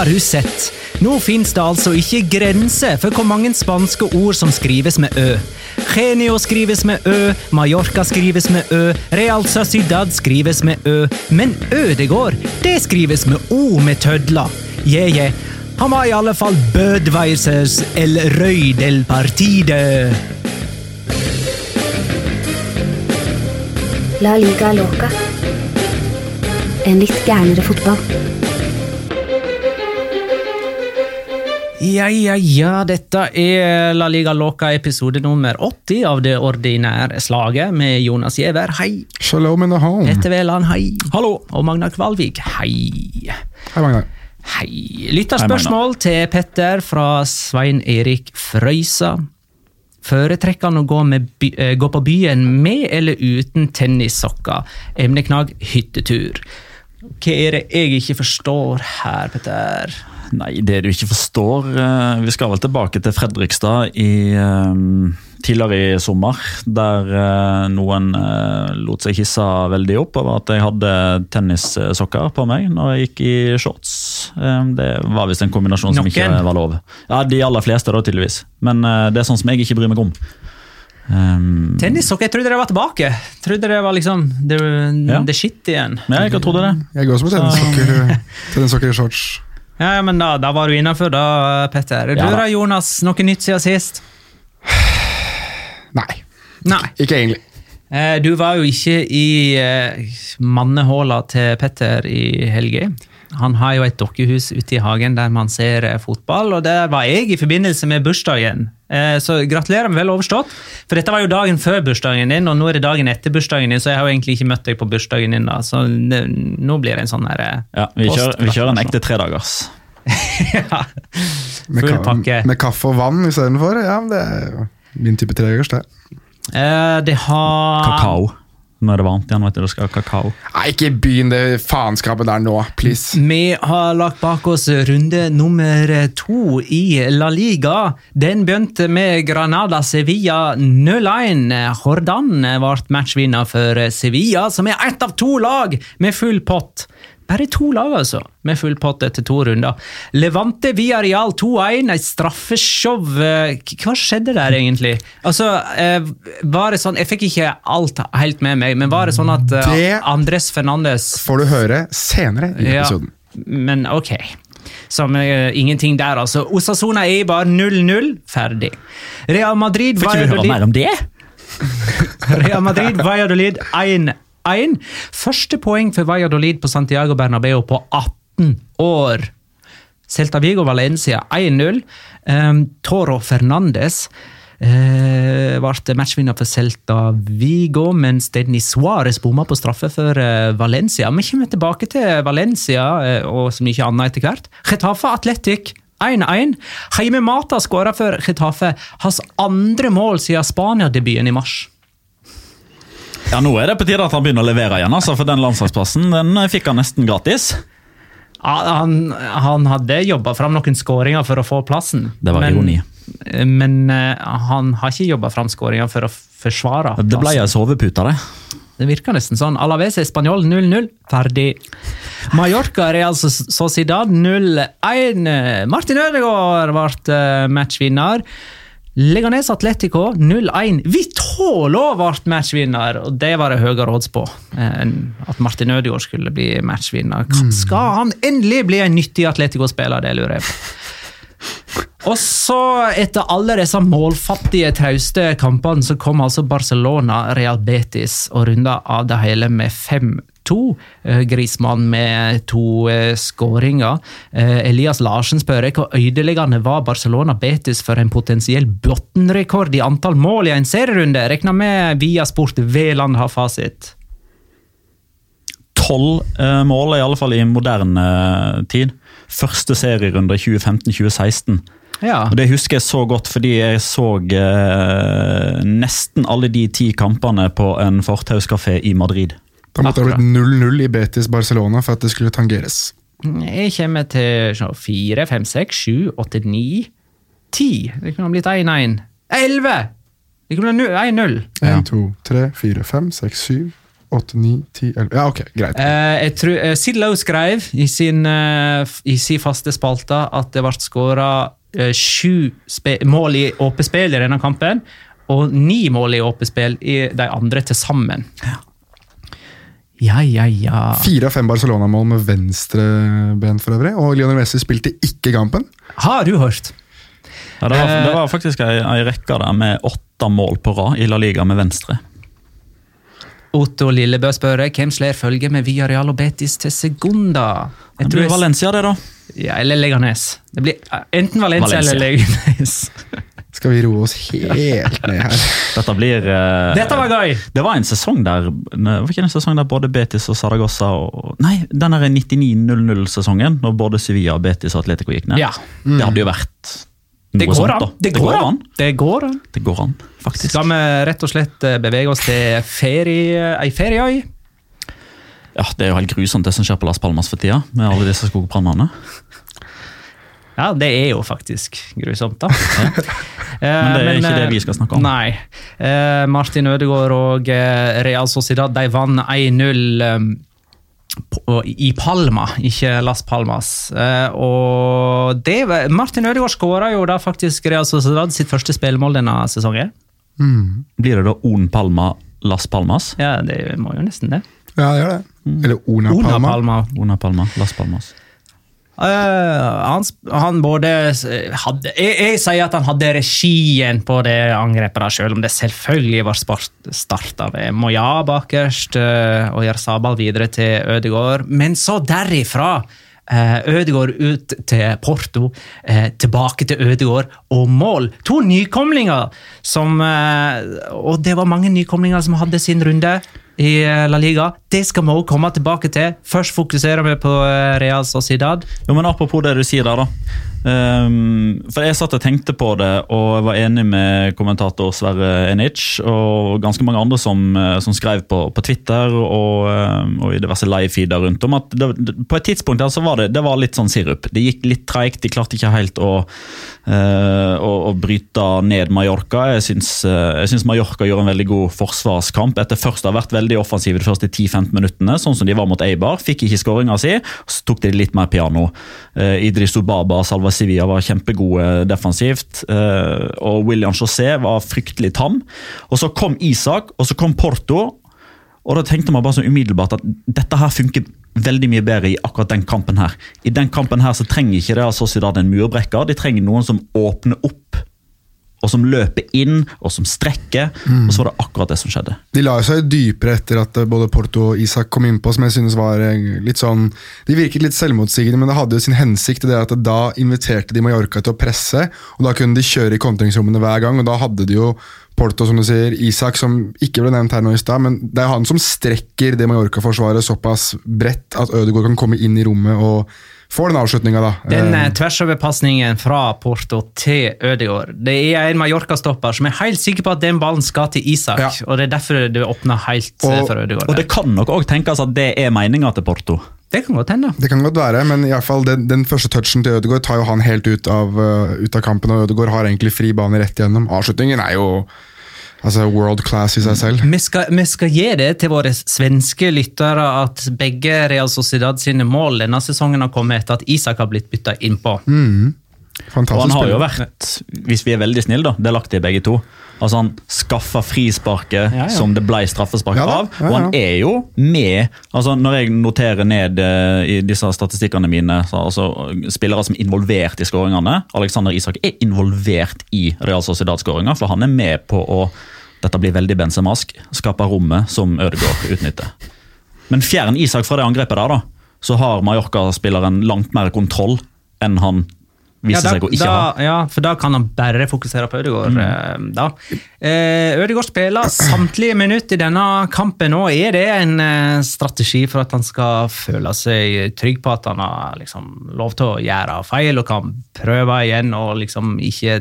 Har hun sett? Nå fins det altså ikke grenser for hvor mange spanske ord som skrives med ø. Genio skrives med ø, Mallorca skrives med ø, Real Sociedad skrives med ø, men Ødegård, det skrives med o med tødler. Je, je. Han var i alle fall Bødweisers El Røy del Partide. La liga loca. En litt gærnere fotball. Ja, ja, ja, dette er La Liga Loca episode nummer 80 av det ordinære slaget med Jonas Giæver, hei. Shalom in the home. Petter Wæland, hei. Hallo. Og Magnar Kvalvik, hei. Hei, Magnar. Hei. Lytterspørsmål til Petter fra Svein Erik Frøysa. Foretrekker han å gå, med by, eh, gå på byen med eller uten tennissokker? Emneknagg hyttetur. Hva er det jeg ikke forstår her, Petter? Nei, det du ikke forstår eh, Vi skal vel tilbake til Fredrikstad i, eh, tidligere i sommer. Der eh, noen lot seg hisse veldig opp over at jeg hadde tennissokker på meg når jeg gikk i shorts. Det var visst en kombinasjon som ikke var lov. Ja, De aller fleste, da, tydeligvis. Men det er sånn som jeg ikke bryr meg om. Um, Tennissokker? Jeg trodde det var tilbake. Jeg trodde det var liksom det, Ja. det shit igjen. ja, jeg trodde det. Jeg går også med tennissokker, tennissokker i shorts. Ja, ja, men da, da var du innafor, da, Petter. Du Ja, da. da, Jonas? Noe nytt siden sist? Nei, Nei. ikke egentlig. Eh, Du var jo ikke i eh, mannehåla til Petter i helga. Han har jo et dokkehus ute i hagen der man ser eh, fotball, og der var jeg i forbindelse med bursdagen. Eh, Så gratulerer med vel overstått. For dette var jo dagen før bursdagen din, og nå er det dagen etter bursdagen din, så jeg har jo egentlig ikke møtt deg på bursdagen din, da. Så det, nå blir det en sånn her eh, Ja, vi kjører, vi kjører en ekte tredagers. ja. Med, Full pakke. med kaffe og vann istedenfor. Ja, det er jo min type tredagers, det. Eh, Det har Kakao. Nå er det varmt igjen, vet du. Det skal ha kakao. Nei, ikke begynn det faenskapet der nå, please. Vi har lagt bak oss runde nummer to i La Liga. Den begynte med Granada Sevilla 0-1. Hordan ble matchvinner for Sevilla, som er ett av to lag med full pott. Bare to lag, altså, med full pott etter to runder. Levante Villarreal 2-1, et straffeshow. Eh, Hva skjedde der, egentlig? Altså, eh, var det sånn, Jeg fikk ikke alt helt med meg, men var det sånn at eh, Det- Andres Fernandes Får du høre senere i ja, episoden. men ok. Som uh, ingenting der, altså. Osasona Eibar 0-0. Ferdig. Real Madrid Får ikke vi høre mer om det? Real Madrid, Valladolid 1-1. Første poeng for Valladolid på Santiago Bernabeu på 18 år. Celta Vigo Valencia 1-0. Um, Toro Fernandes uh, ble matchvinner for Celta Vigo, mens Denny Suárez bomma på straffe for uh, Valencia. Vi kommer tilbake til Valencia uh, og så mye annet etter hvert. Getafe Atletic 1-1. Heime Mata skåra for Getafe hans andre mål siden Spania-debuten i mars. Ja, Nå er det på tide at han begynner å levere igjen, altså, for den landslagsplassen den fikk han nesten gratis. Ja, han, han hadde jobba fram noen skåringer for å få plassen. Det var ironi. Men uh, han har ikke jobba fram skåringer for å forsvare plassen. Det ble ei sovepute, det. Det virker nesten sånn. Alaves Spanjol 0-0. Ferdig. Mallorca Real Sociedad 0-1. Martin Ødegaard ble matchvinner. Leganes Atletico 0-1. Vitolo ble matchvinner, og det var det høyere odds på. At Martin Ødegaard skulle bli matchvinner. Skal han endelig bli en nyttig Atletico-spiller? Det lurer jeg på. Og så, etter alle disse målfattige, trauste kampene, så kom altså Barcelona, Real Betis og runda av det hele med 5-2. Grismann med to skåringer. Elias Larsen spør jeg hvor ødeleggende var Barcelona Betis for en potensiell Bottenrekord i antall mål i en serierunde? Regner med via Sport Veland har fasit. Tolv eh, mål, i alle fall i moderne tid. Første serierunde 2015-2016. Ja. Og Det husker jeg så godt fordi jeg så eh, nesten alle de ti kampene på en fortauskafé i Madrid. Da måtte det ha blitt 0-0 i Betis Barcelona for at det skulle tangeres. Jeg kommer til sånn, 4, 5, 6, 7, 8, 9, 10. Det kunne ha blitt 1-1. 11! Det kunne blitt 1-0. 1, 2, 3, 4, 5, 6, 7, 8, 9, 10, 11 Ja, ok, greit. Eh, jeg tror, eh, Sid Lowe skrev i sin, eh, i sin faste spalte at det ble skåra sju mål i åpent spill i denne kampen, og ni mål i åpent spill i de andre til sammen. Ja, ja, ja. Fire av fem Barcelona-mål med venstre ben for øvrig, og Lionel Messi spilte ikke kampen. Har du hørt? Ja, det, var, Eh, det var faktisk ei, ei rekke der med åtte mål på rad i La Liga med venstre. Otto Lillebø spør hvem slår følge med Villarreal og Betis til Segunda. Jeg Det blir jeg- Valencia, det, da. Ja, eller Leganes. Det blir eh, enten Valencia, Valencia. eller Leganes. Skal vi roe oss helt ned her? Dette blir uh, Dette var gøy! Det var en sesong der Var ikke en sesong der både Betis og Saragossa og Nei, den der 99-00-sesongen, når både Sevilla, Betis og Atletico gikk ned. Ja. Det hadde jo vært Det går sånt, an. Det, Det går an. Det går an. Det går an, faktisk. Skal vi rett og slett eh, bevege oss til ferie, ei ferieøy? Ja, Det er jo helt grusomt det som skjer på Las Palmas for tida, med alle disse skogbrannene. Ja, det er jo faktisk grusomt, da. Men det er ikke det eh, vi skal snakke om. Nei. Eh, Martin Ødegaard og eh, Real Sociedad de vant 1-0 eh, på- i Palma, ikke Las Palmas. Eh, og det, Martin Ødegaard skåra jo da faktisk Real Sociedad sitt første spillemål denne sesongen. Blir det da On Palma Las Palmas? Ja, det må jo nesten det. Ja, det gjør det. Eller Ona Ona Palma. Palma. Ona Palma, Las Palmas. Eh, han, han både hadde jeg, jeg sier at han hadde regien på det angrepet, da, selv om det selvfølgelig var starta ved Moya bakerst eh, og Jarzabal videre til Ødegaard. Men så derifra eh, Ødegaard ut til Porto, tilbake til Ødegaard og mål. To nykomlinger som Og det var mange nykomlinger som hadde sin runde i eh, La Liga. Det skal vi òg komme tilbake til. Først fokuserer vi på eh, Real Sociedad. Jo, men Apropos det du sier der, da. Ehm, for Jeg satt og tenkte på det og jeg var enig med kommentator Sverre Enic og ganske mange andre som, eh, som skrev på, på Twitter og, eh, og i diverse live-feeder rundt om at det, på et tidspunkt der så var det, det var litt sånn sirup. Det gikk litt treigt. De klarte ikke helt å, uh, å, å bryte ned Mallorca. Jeg syns, uh, Mallorca gjør en veldig god forsvarskamp etter først å ha vært veldig offensive de første 10-15 minuttene, sånn som de var mot Eibar. Fikk ikke skåringa si, så tok de litt mer piano. Uh, Idris Obaba og Sevilla var kjempegode defensivt. eh, og William José var fryktelig tam. Og så kom Isak, og så kom Porto. Og da tenkte man bare så umiddelbart at dette her funker veldig mye bedre i akkurat den kampen her. I den kampen her så trenger ikke Real Sociedad en murbrekker, de trenger noen som åpner opp. Og som løper inn, og som strekker. Og så var det akkurat det som skjedde. De la seg dypere etter at eh, både Porto og Isak kom innpå, som jeg synes var eh, litt sånn De virket litt selvmotsigende, men det hadde jo sin hensikt. i det at Da inviterte de Mallorca til å presse, og da kunne de kjøre i kontringsrommene hver gang. og Da hadde de jo Porto, som du sier, Isak, som ikke ble nevnt her nå i stad, men det er han som strekker det Mallorca-forsvaret såpass bredt at Ødegaard kan komme inn i rommet og få den avslutninga, da. Den Eh, eh, tversoverpasningen fra Porto til Ødegaard Det er en Mallorca-stopper som er helt sikker på at den ballen skal til Isak. Ja. og Det er derfor det åpner helt eh, Og- for Ødegaard. Og det kan nok òg tenkes at det er meninga til Porto. det kan godt hende. Det kan godt være, men i alle fall den, den første touchen til Ødegaard tar jo han helt ut av, uh, ut av kampen, og Ødegaard har egentlig fri bane rett igjennom. Avslutningen er jo altså, world class i seg selv. Vi skal, vi skal gi det til våre svenske lyttere at begge Real Sociedad sine mål denne sesongen har kommet etter at Isak har blitt bytta innpå. Mm. Og han har jo vært, hvis vi er veldig snille, da, delaktige begge to. Altså Han skaffa frisparket Ja, ja. som det ble straffespark Ja av. Og han er jo med altså Når jeg noterer ned uh, i disse statistikkene mine så, altså, spillere som er involvert i skåringene Alexander Isak er involvert i Real Sociedad-skåringa, for han er med på å dette blir veldig bensemask. Skape rommet som Ødegaard utnytter. Men fjern Isak fra det angrepet der, da, så har Mallorca-spilleren langt mer kontroll enn han viser da, seg å ikke da, ha. Ja, for da kan han bare fokusere på Ødegaard. Mm. Da. Eh, Ødegaard spiller samtlige minutter i denne kampen. òg. Er det en eh, strategi for at han skal føle seg trygg på at han har liksom, lov til å gjøre feil og kan prøve igjen og liksom ikke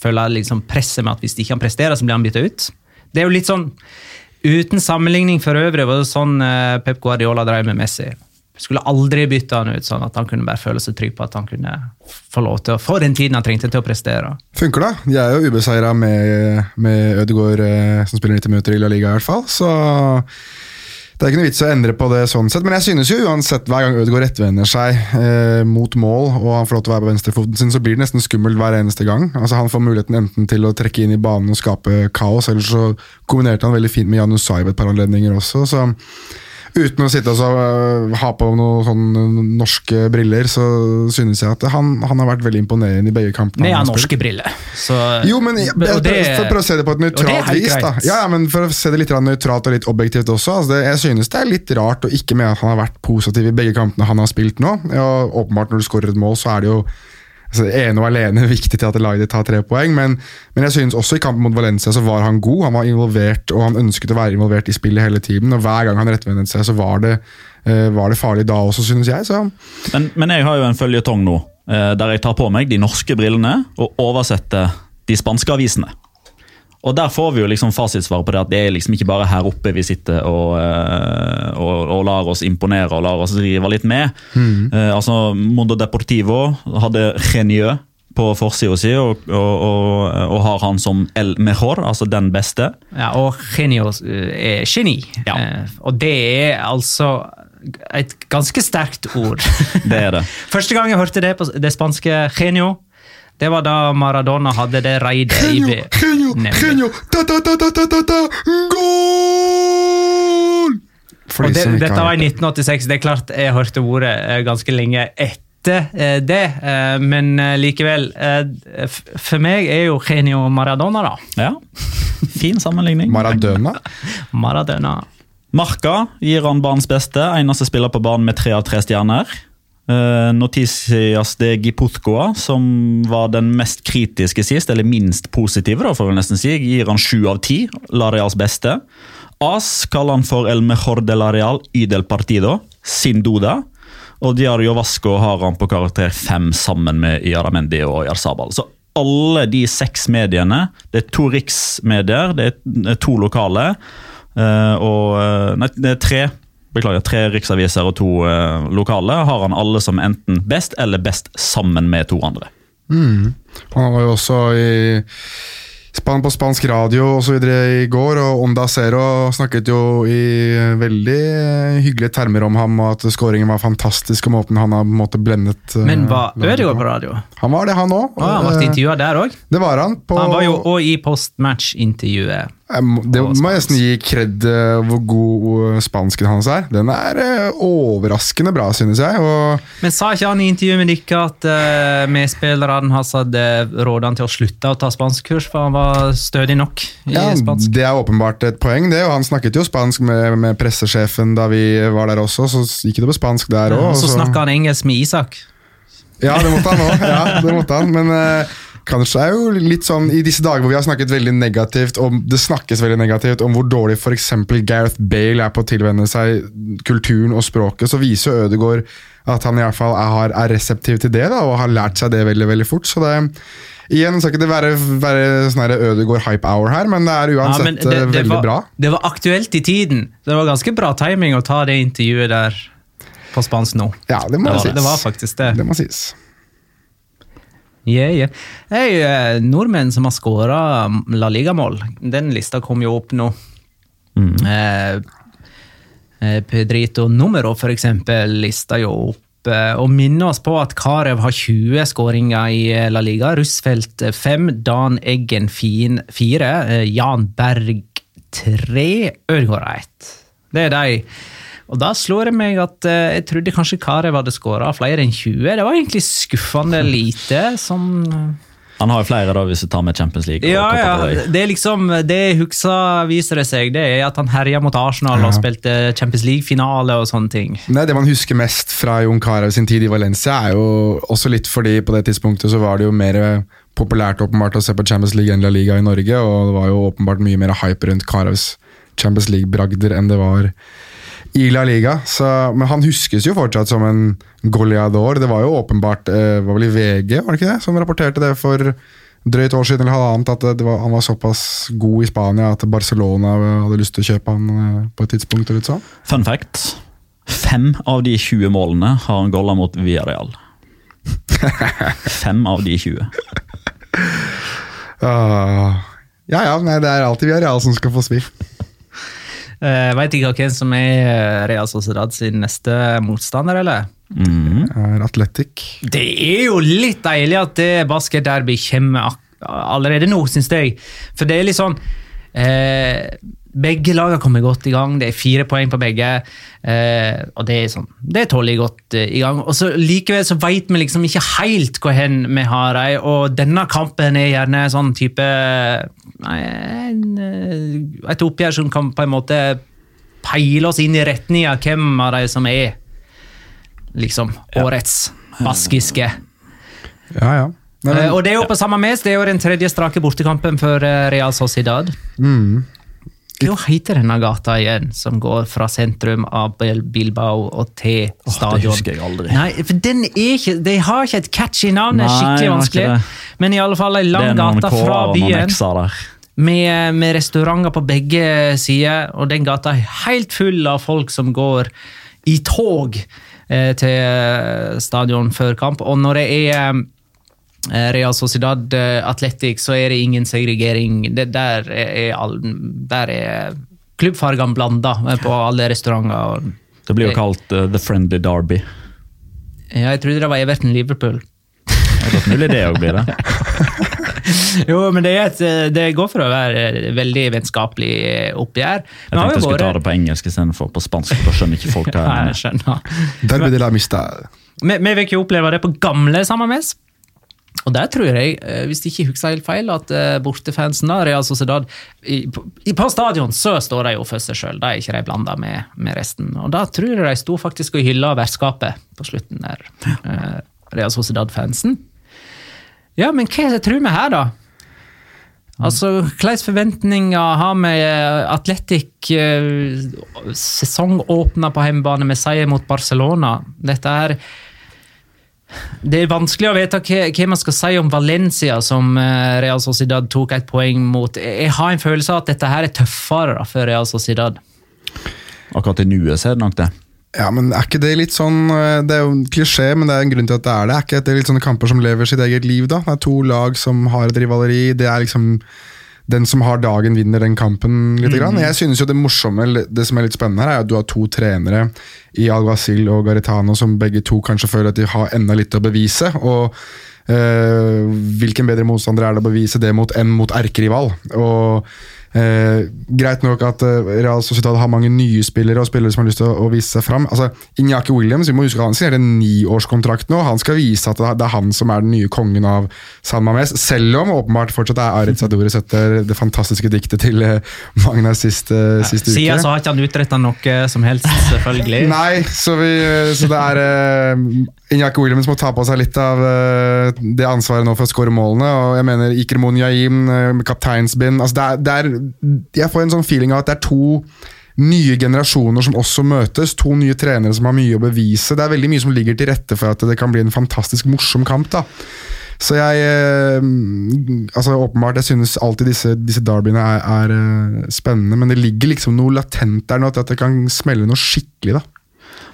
føle liksom, presset med at hvis ikke han presterer, så blir han bytta ut? Det er jo litt sånn Uten sammenligning for øvrig var det sånn eh, Pep Guardiola drev med Messi. Skulle aldri bytte han ut, sånn at han kunne bare føle seg trygg på at han kunne få lov til å få den tiden han trengte til å prestere. Funker det? De er jo ubeseira med, med Ødegaard eh, som spiller 90 minutter i La Liga, i hvert fall. Så det er ikke noe vits å endre på det sånn sett. Men jeg synes jo uansett hver gang Ødegaard rettvender seg eh, mot mål, og han får lov til å være på venstrefoten sin, så blir det nesten skummelt hver eneste gang. Altså Han får muligheten enten til å trekke inn i banen og skape kaos, eller så kombinerte han veldig fint med Janus Saib et par anledninger også. så Uten å sitte og så, uh, ha på noen sånn norske briller, så synes jeg at han, han har vært veldig imponerende i begge kampene. Med norske briller. Så, Jo, men jeg, jeg, det- for å se det på et nøytralt vis. da. Ja, ja, men For å se det litt nøytralt og litt objektivt også. Altså det, jeg synes det er litt rart å ikke mene at han har vært positiv i begge kampene han har spilt nå. Ja, åpenbart Når du skårer et mål, så er det jo altså, ene og alene viktig til at laget tar tre poeng, men, men jeg synes også i kampen mot Valencia så var han god. Han var involvert, og han ønsket å være involvert i spillet hele tiden. og Hver gang han rettvendet seg, så var det, eh, var det farlig da også, synes jeg. Men, men jeg har jo en føljetong nå, eh, der jeg tar på meg de norske brillene og oversetter de spanske avisene. Og Der får vi jo liksom fasitsvaret på det at det er liksom ikke bare her oppe vi sitter og, eh, og, og lar oss imponere og lar oss drive litt med. Eh, altså Mondo Deportivo hadde Renieu på forsida si, og, og, og, og har han som el mejor, altså den beste. Ja, og genio eh, er geni. Ja. Eh, og det er altså et ganske sterkt ord. Det er det. Første gang jeg hørte det på det spanske genio, det var da Maradona hadde det raidet i goal! For Og det, dette var i 1986. Det er klart jeg hørte ordet eh, ganske lenge etter eh, det, eh, men likevel For meg er jo genio Maradona, da. Ja, Fin sammenligning. Maradona? Maradona. Marca gir han banens beste. Eneste spiller på banen med tre av tre stjerner. Uh, Noticias de Gipuzkoa, som var den mest kritiske sist, eller minst positive, da, får vi nesten si, gir han sju av ti. Lareals beste. As kaller han for El Mejor de Lareal y del Partido, sin duda. Og Diario Vasco har han på karakter fem sammen med Iaramendi og Yarzabal. Så alle de seks mediene, det er to riksmedier, det er to lokale, eh, og eh, Nei, det er tre. Beklager, tre riksaviser og to eh, lokale har han alle som enten best eller best sammen med to andre. Han var jo også i Span på spansk radio og så videre i går, og Onda Zero snakket jo i veldig hyggelige termer om ham, og at skåringen var fantastisk, og måten han har på en måte blendet eh, Men var Ødegaard på radio? Han var det, han òg. Ah, han ble intervjua der òg. Det var han. På, Han var jo òg i postmatch-intervjuet. Må, det må jeg nesten gi kred eh, hvor god eh, spansken hans er. Den er eh, overraskende bra, synes jeg. Og Men sa ikke han i intervjuet med dere at uh, medspillerne hans hadde rådet han til å slutte å ta spanskkurs, for han var stødig nok i ja, spansk? det er åpenbart et poeng, det. Og han snakket jo spansk med, med pressesjefen da vi var der også, så gikk det på spansk der òg. Og så snakka han engelsk med Isak. Ja, det måtte han òg. Ja, det måtte han. Men eh, kanskje er jo litt sånn i disse dager hvor vi har snakket veldig negativt, og det snakkes veldig negativt om hvor dårlig f.eks. Gareth Bale er på å tilvenne seg kulturen og språket, så viser jo Ødegaard at han i hvert fall er, er reseptiv til det, da, og har lært seg det veldig veldig fort. så det Igjen skal ikke det være, være sånn her Ødegaard hype hour her, men det er uansett ja, det, eh, det, veldig var, bra. det var aktuelt i tiden. Det var ganske bra timing å ta det intervjuet der på spansk nå. Ja, det må Det var, sies. det var faktisk det. Det må sies. Yeah, yeah. Hey, eh, nordmenn som har skåra La Liga-mål, den lista kom jo opp nå. Mm. eh, Pedrito Numero, for eksempel, lista jo opp eh, og minner oss på at Karev har 20 skåringer i eh, La Liga. Russfeldt 5, Dan Eggen 4, Jan Berg 3, Ødegaard 1. Det er de. Og da slår det meg at eh, jeg trodde kanskje Karev hadde skåra flere enn 20. Det var egentlig skuffende lite. Som Han har jo flere, da, hvis du tar med Champions League. ja, ja. Det er liksom, det jeg husker, viser det seg, det er at han herja mot Arsenal og spilte Champions League-finale og sånne ting. Nei, Det man husker mest fra Jon Carew sin tid i Valencia, er jo også litt fordi på det tidspunktet så var det jo mer populært åpenbart å se på Champions League enn La Liga i Norge, og det var jo åpenbart mye mer hype rundt Carews Champions League-bragder enn det var i La Liga. Så, men han huskes jo fortsatt som en goleador. Det var jo åpenbart eh, var vel i VG var det ikke det, som rapporterte det for drøyt år siden eller halvannet, at det var, han var såpass god i Spania at Barcelona hadde lyst til å kjøpe han eh, på et tidspunkt. Eller sånn. Fun fact. Fem av de 20 målene har han golla mot Villarreal. Fem av de 20. Ah, ja ja, nei, det er alltid Villarreal som skal få svi. Uh, Veit ikke hvem som er eh, Real Sociedad sin neste motstander, eller? Er Atletic. Det er jo litt deilig at det basketderby kommer allerede nå, syns jeg. For det er litt sånn eh, Begge lagene kommer godt i gang. Det er fire poeng på begge. Eh, og det er sånn, det er tålelig godt eh, i gang. Og så Likevel så veit vi liksom ikke helt hvor hen vi har dem. Og denne kampen er gjerne sånn type nei, en, eh, Et oppgjør som kan på en måte peile oss inn i retning av hvem av de som er liksom årets baskiske. Ja, ja. Men- Eh, og det er jo på samme mes, det er jo den tredje strake bortekampen for eh, Real Sociedad. Mm. Hva heter denne gata igjen, som går fra sentrum av Bilbao og til stadion? Det husker jeg aldri. Nei, for den er ikke, De har ikke et catchy navn, det er skikkelig vanskelig. Men i alle fall ei lang gate fra byen. Med, med restauranter på begge sider, og den gata er helt full av folk som går i tog eh, til stadion før kamp. Og når det er eh, Real Sociedad eh, Athletic, så er det ingen segregering. Det, der er, er, all, der er klubbfargene blanda på alle restauranter. Det blir jo kalt uh, The Friendly Derby. Ja, jeg trodde det var Everton Liverpool. Det er godt mulig det òg blir det. Jo, men det, er et, eh, det går for å være et veldig vennskapelig eh, oppgjør. Jeg tenkte jeg skulle ta det på engelsk istedenfor på spansk. Da skjønner ikke folk hva Nei, jeg mener. skjønner. Derby de la mista. Vi, vil fikk jo oppleve det på gamle Samames. Og der tror jeg, eh, hvis ikke husker helt feil, at eh, bortefansen da, Real Sociedad i, på, stadion så står de jo for seg sjøl, da er ikke de blanda med, med resten. Og da tror jeg de sto faktisk og hylla vertskapet på slutten der. eh, Real Sociedad-fansen. Ja, men hva tror vi her, da? Altså, Hvilke forventninger har vi? Atletic sesongåpna på hjemmebane med seier mot Barcelona. Dette er det er vanskelig å vite hva, man skal si om Valencia, som eh, Real Sociedad tok et poeng mot. Jeg har en følelse av at dette her er tøffere da, for Real Sociedad. Akkurat i nuet så er det nok det. Ja, men er ikke det litt sånn eh, Det er jo en klisjé, men det er en grunn til at det er det. Er ikke det litt sånne kamper som lever sitt eget liv, da? Det er to lag som har et rivaleri. Det er liksom den som har dagen, vinner den kampen. litt. grann. Jeg synes jo Det morsomme, det som er litt spennende, her er at du har to trenere i Alguacil og Garitano som begge to kanskje føler at de har enda litt å bevise. og eh, Hvilken bedre motstander er det å bevise det mot enn mot erkerival? Og Eh, greit nok at eh, Real Sociedad har mange nye spillere og spillere som har lyst til å, å vise seg fram. Altså, Inyaki Williams vi må huske han signerte en niårskontrakt nå. Han skal vise at det er- han som er den nye kongen av San Mames, selv om åpenbart fortsatt er Aritz Sadores etter det fantastiske diktet til eh, Magnar sist, ja, sist uke. Siden så har ikke han utretta noe som helst, selvfølgelig. Nei, så, vi, så det er eh, Inyaki Williams må ta på seg litt av eh, det ansvaret nå for å skåre målene. og jeg mener Iker Monyaim, uh, kapteinsbind altså det er, det er, Jeg får en sånn feeling av at det er to nye generasjoner som også møtes. To nye trenere som har mye å bevise. Det er veldig mye som ligger til rette for at det kan bli en fantastisk morsom kamp. da så jeg eh, altså Åpenbart, jeg synes alltid disse, disse derbyene er, er eh, spennende, men det ligger liksom noe latent der nå at det kan smelle noe skikkelig. da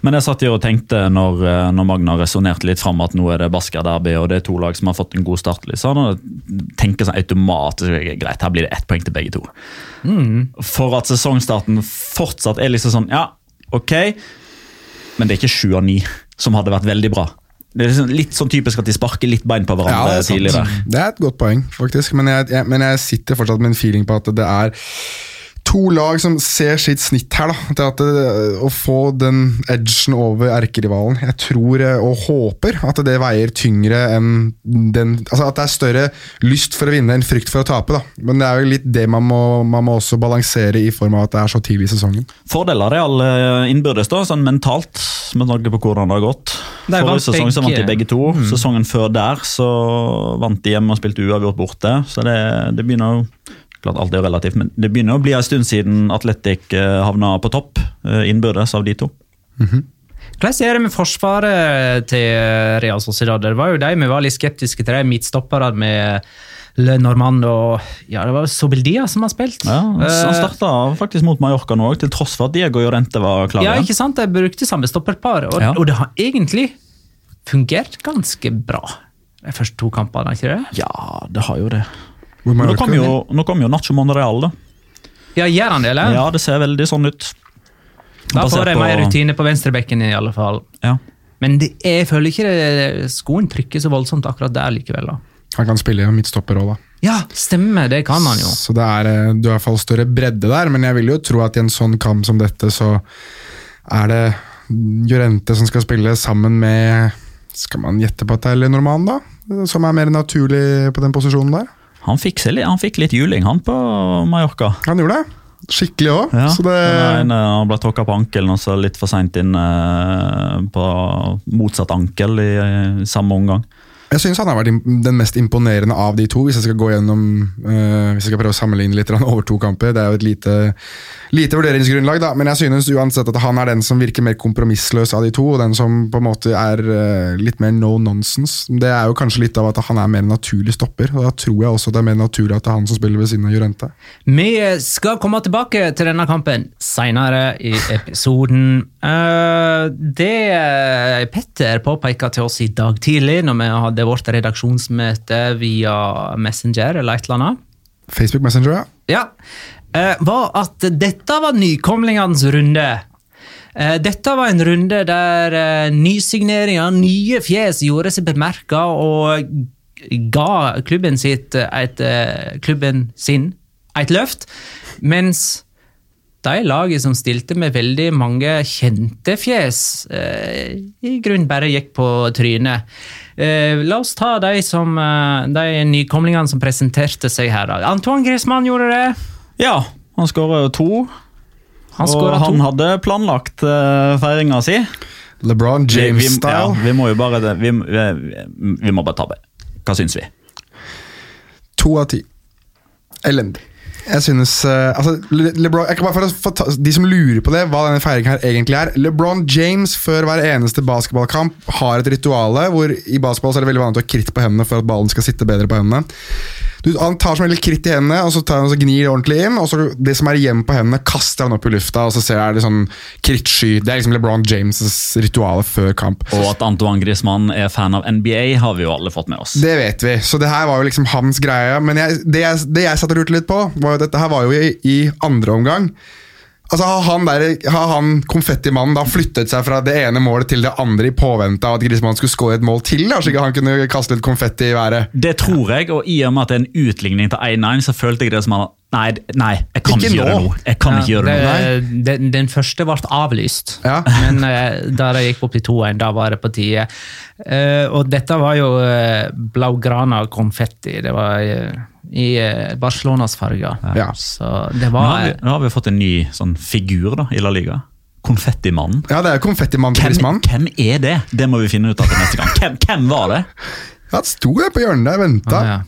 Men jeg satt jo og tenkte når, eh, når Magna resonnerte litt fram at nå er det Basker derby og det er to lag som har fått en god start. Liksom, han tenker sånn automatisk greit, her blir det ett poeng til begge to. For at sesongstarten fortsatt er liksom sånn Ja, ok, men det er ikke sju av ni som hadde vært veldig bra. Det er liksom litt sånn typisk at de sparker litt bein på hverandre det, er sant. tidligere. det er et godt poeng, faktisk. Men jeg, jeg, men jeg sitter fortsatt med en feeling på at det er to lag som ser sitt snitt her. da, til at det, Å få den edgen over erkerivalen. Jeg tror eh, og håper at det veier tyngre enn den altså At det er større lyst for å vinne enn frykt for å tape. da, Men det er jo litt det man må, man må også balansere i form av at det er så tidlig i sesongen. Fordeler er alle innbyrdes, da, sånn mentalt, med tanke på hvordan det har gått. De Forrige sesong så vant de begge. to. to. Sesongen før der så vant de hjemme og spilte uavgjort borte. Så det, det begynner jo Klart alt er relativt, men det begynner å bli en stund siden Atletic eh, havna på topp eh, innbyrdes av de to. Hvordan er det med forsvaret til Real Sociedad? Det var jo de vi var litt skeptiske til, de midtstopperne med Le Normand og ja, det var Sobeldia som har spilt. Ja, Han Eh, starta faktisk mot Mallorca nå, til tross for at Diego Jorente var klar. ja, ikke sant? De brukte samme stopperpar, og, Ja. og det har egentlig fungert ganske bra. De første to kampene, ikke det? ja, det har jo det. Men Nå kommer jo, nå kom jo Nacho Monreal, da. Ja, gjør han det, eller? Ja, det ser veldig sånn ut. da får de mer rutine på venstrebekken i alle fall. Ja. Men det, jeg føler ikke det, skoen trykker så voldsomt akkurat der likevel. da. Han kan spille midtstopper òg, da. Ja, stemmer, det kan han jo. Så det er, eh, du har i hvert fall større bredde der, men jeg vil jo tro at i en sånn kamp som dette, så er det Jorente som skal spille sammen med Skal man gjette på at det er Lenormand, da? Som er mer naturlig på den posisjonen der? Han fikk, han fikk litt juling, han, på Mallorca. Han gjorde det. Skikkelig òg. Ja, det han ble tråkka på ankelen og så litt for seint inn eh, på motsatt ankel i, eh, samme omgang. Jeg syns han har vært den mest imponerende av de to, hvis jeg skal gå gjennom uh, Hvis jeg skal prøve å sammenligne litt over to kamper. Det er jo et lite, lite vurderingsgrunnlag, da, men jeg synes uansett at han er den som virker mer kompromissløs av de to, og den som på en måte er uh, litt mer no nonsense. Det er jo kanskje litt av at han er mer naturlig stopper, og da tror jeg også det er mer naturlig at det er han som spiller ved siden av Jurente. Vi skal komme tilbake til denne kampen senere i episoden. Eh, Det eh, Petter påpeka til oss i dag tidlig, når vi hadde vårt redaksjonsmøte via Messenger eller et eller annet, Facebook Messenger, ja. eh, var at dette var nykomlingenes runde. Dette var en runde der nysigneringer, nye fjes, gjorde seg bemerka og ga klubben, sitt et, klubben sin et løft. Mens de laget som stilte med veldig mange kjente fjes, eh, i grunnen bare gikk på trynet. Eh, la oss ta de, som, eh, de nykomlingene som presenterte seg her. da. Antoine Griezmann gjorde det. Ja, han skåra to. Han og han to. hadde planlagt uh, feiringa si. LeBron Vi, vi, ja, James-style. vi må jo bare. Vi, vi, vi må bare tabbe. Hva syns vi? To av ti. Elendig. Jeg synes, eh, altså, LeBron, jeg kan bare for for, De som lurer på det, hva denne feiringen her egentlig er LeBron James før hver eneste basketballkamp har et rituale hvor i basketball så er det veldig vanlig å ha kritt på hendene for at ballen skal sitte bedre på hendene. Du, han tar som regel kritt i hendene og så tar han så gnir det ordentlig inn. Og så det som er igjen på hendene, kaster han opp i lufta, og så ser jeg det sånn krittsky. Det er liksom LeBron James' rituale før kamp. Og at Antoine Griezmann er fan av NBA, har vi jo alle fått med oss. Det vet vi, så det her var jo liksom hans greie. Men jeg, det, jeg, det jeg satt og lurte litt på, var jo at dette her var jo i, i andre omgang. Altså, Har han, der, har han konfettimannen da flyttet seg fra det ene målet til det andre i påvente av at Griezmann skulle skåre et mål til? da, slik at han kunne kaste litt konfetti i været? Det tror jeg, og i og med at det er en utligning til 1-1, så følte jeg det som han Nei, nei jeg kan Ikke ikke, gjøre noe. Jeg kan ikke gjøre det nå. den, den første ble avlyst, Ja. men uh, da det gikk opp til 2-1, da var det på tide. Uh, og dette var jo uh, blaugrana konfetti. Det var eh, i eh, Barcelonas farger. Ja. Så det Nå har, vi, nå har vi fått en ny sånn figur da, i La Liga. Konfettimannen. Ja, det er konfettimannen. Hvem, hvem er det? Det må vi finne ut av til neste gang. Hvem, hvem var det? Han det sto der på hjørnet der, venta. Ah, ja.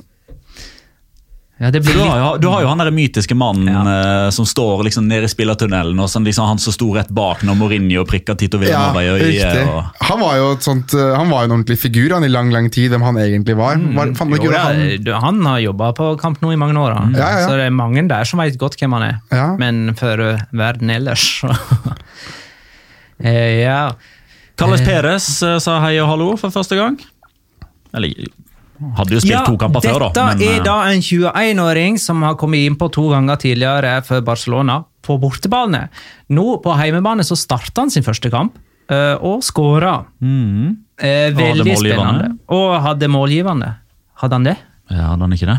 Ja, det blir du, har jo, du har jo han der mytiske mannen eh, som står liksom nede i spillertunnelen, og sånn, liksom, han som sto rett bak når Mourinho prikka Tito Ja, i øyet. Og, Han var jo et sånt, uh, han var en ordentlig figur han i lang lang tid, hvem han egentlig var. var fant Jo, han, du, han har jobba på Kamp nå i mange år, han. Ja, ja, ja. så det er mange der som vet godt hvem han er. Ja. Men for uh, verden ellers så eh, Ja. Carles Perez eh, sa hei og hallo for første gang. Eller hadde jo spilt to kamper før, da. Dette er eh, da en 21-åring som har kommet innpå to ganger tidligere for Barcelona på bortebane. Nå på heimebane så starta han sin første kamp, eh, og skåra. mm, Veldig Og spennende. Og hadde målgivende. Hadde han det? ja, hadde han ikke det?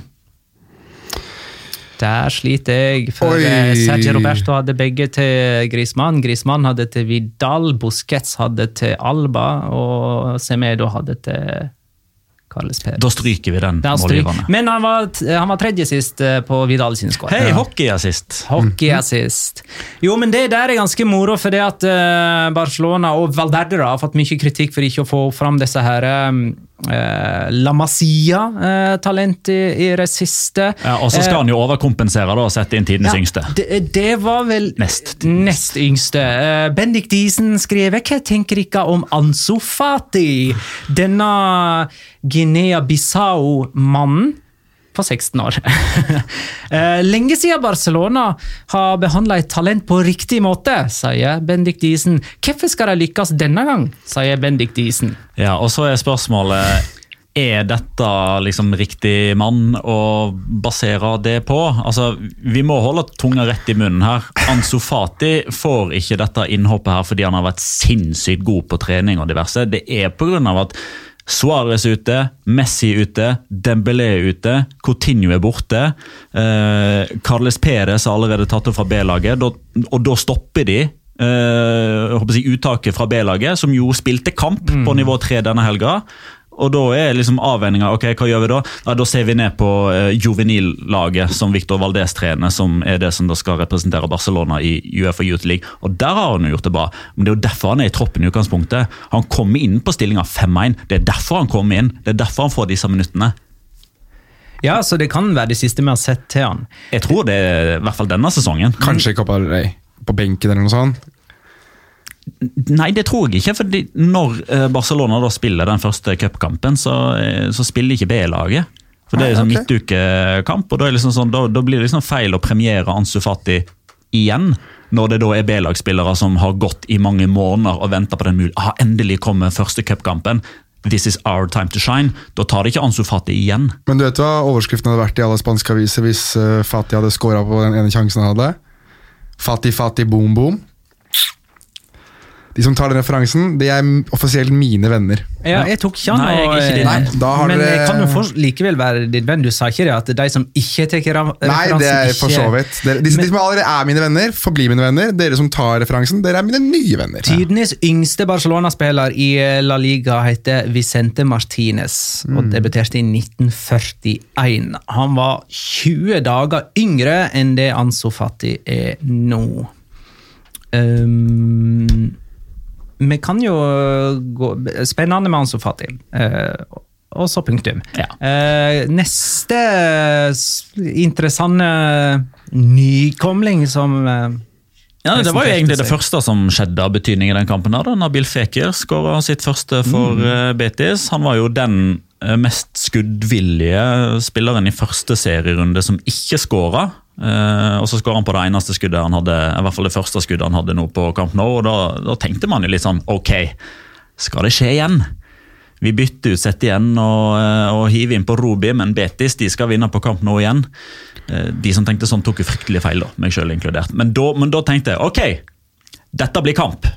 Der sliter jeg, for Oi. eh, Sergio Roberto hadde begge til Griezmann. Griezmann hadde til Vidal, Busquets hadde til Alba, og Semedo hadde til Carles Perez. Da stryker vi den er målgivende. Men han var, han var tredje sist eh, på Vidal sin skår. Hei, hockeyassist! Hockeyassist. Jo, men det der er ganske moro, for det at eh, Barcelona og Valverde har fått mye kritikk for ikke å få fram disse her uh, La Masia-talent i, i det siste. Ja, og så skal han jo overkompensere da, og sette inn tidenes yngste. Det, det var vel Nest. nest yngste. Eh, Bendik Diesen skriver Hva tenker dere om Ansu Fati? Denne Guinea-Bissau-mannen på 16 år. Eh, Lenge siden Barcelona har behandla et talent på riktig måte, sier Bendik Diesen. Hvorfor skal de lykkes denne gang, sier Bendik Diesen. Ja, og så er spørsmålet er dette liksom riktig mann å basere det på? Altså, Vi må holde tunga rett i munnen her. Ansu Fati får ikke dette innhoppet her fordi han har vært sinnssykt god på trening og diverse. Det er på grunn av at Suárez ute, Messi ute, Dembélé ute, Coutinho er borte. Eh, Carles Perez har allerede tatt opp fra B-laget, og da stopper de eh, jeg uttaket fra B-laget, som jo spilte kamp på nivå 3 denne helga. Og da er liksom avveininga ok, hva gjør vi da? Ja, da ser vi ned på uh, juvenillaget som Victor Valdez trener, som er det som da skal representere Barcelona i Uefa Youth League. Og der har han jo gjort det bra. Men det er jo derfor han er i troppen i utgangspunktet. Han kommer inn på stillinga 5-1. Det er derfor han kommer inn. Det er derfor han får disse minuttene. Ja, så det kan være det siste vi har sett til han. Jeg tror det er i hvert fall denne sesongen. Kanskje Copa del Rey på benken eller noe sånt. Nei, det tror jeg ikke. fordi Når eh, Barcelona da spiller den første cupkampen, så, eh, så spiller ikke B-laget. For Det er liksom okay. midtukekamp, og da, er liksom sånn, da, da blir det liksom feil å premiere Ansu Fati igjen. Når det da er B-lagsspillere som har gått i mange måneder og venta på den muligheten. Ah, endelig kommer første cupkampen. This is our time to shine. Da tar det ikke Ansu Fati igjen. Men du vet hva overskriften hadde vært i alle spanske aviser hvis eh, Fati hadde scora på den ene sjansen han hadde? Fati, Fati, boom, boom. De som tar den referansen, de er offisielt mine venner. Ja, jeg tok ikke han. Nei, jeg er ikke din venn. Har men dere- jeg kan jo for, likevel være din venn. Du sa ikke det at de som ikke tar referansen Nei, det er for så vidt. De, de som allerede er mine venner, forblir mine venner. Dere som tar referansen, dere er mine nye venner. Tidenes yngste Barcelona-spiller i La Liga heter Vicente Martinez og debuterte i 1941. Han var 20 dager yngre enn det Anso Fati er nå. Um, vi kan jo gå Spennende med Ansu Fati. Eh, og så punktum. Ja. Eh, neste interessante nykomling som eh, Ja, Det var jo egentlig det første som skjedde av betydning i den kampen. her, da. Nabil Fekir skåra sitt første for eh, Betis. Han var jo den mest skuddvillige spilleren i første serierunde som ikke skåra. Eh, og så skåra han på det eneste skuddet han hadde, i hvert fall det første skuddet han hadde nå på Camp Nou. og da, da tenkte man jo litt sånn ok, skal det skje igjen? Vi bytter ut Setien og, eh, og hiver inn på Robi, men Betis de skal vinne på kamp nå igjen. Uh, De som tenkte sånn, tok jo fryktelig feil, da, meg sjøl inkludert. Men da, men da tenkte jeg ok, dette blir kamp.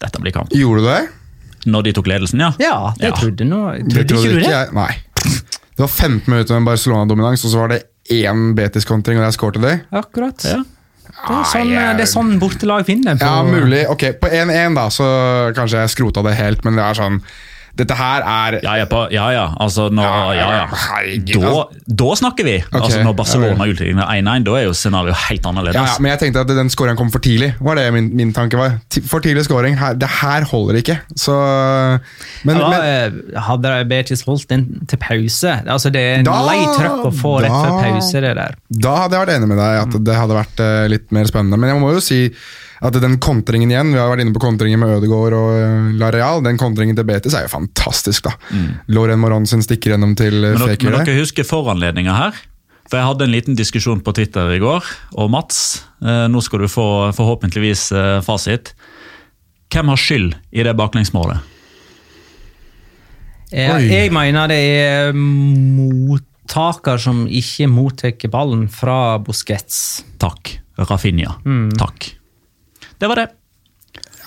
Dette blir kamp. Gjorde du det? Når de tok ledelsen, ja. Ja, det Ja. trodde, nå, Det trodde trodde ikke du det? jeg. Nei. Det var 15 minutter med Barcelona-dominans, og så var det én Betis-kontring, og jeg skårte det. Akkurat. Ja. Det er sånn, det er sånn bortelag vinner. På, Ja, mulig. Ok, På 1-1 da, så kanskje jeg skrota det helt, men det er sånn Dette her er Ja ja, på, ja, ja. Altså, når, Ja, ja, ja. Da, altså. da snakker vi! Okay. altså, når Barcelona ja utligner 1-1, da er jo scenarioet helt annerledes. ja, ja, Men jeg tenkte at den skåringen kom for tidlig. var det min, min tanke var. For tidlig skåring. Det her holder ikke. Så Men, Ja, men eh, hadde Betis holdt den til pause altså Det er en Da- lei trøkk å få rett før pause. det der. Da hadde jeg vært enig med deg at det hadde vært eh, litt mer spennende. Men jeg må jo si at den kontringen igjen, vi har vært inne på kontringen med Ødegaard og Lareal, La Real, den kontringen til Betis er jo fantastisk, da. Loren Moron sin stikker gjennom til eh, Men, dere, Fekir men dere husker foranledninga her? For Jeg hadde en liten diskusjon på Twitter i går, og Mats, eh, nå skal du få forhåpentligvis eh, fasit. Hvem har skyld i det baklengsmålet? Jeg, jeg mener det er mottaker som ikke mottar ballen fra Busquets. Takk. Rafinha. Mm. Takk. Det var det.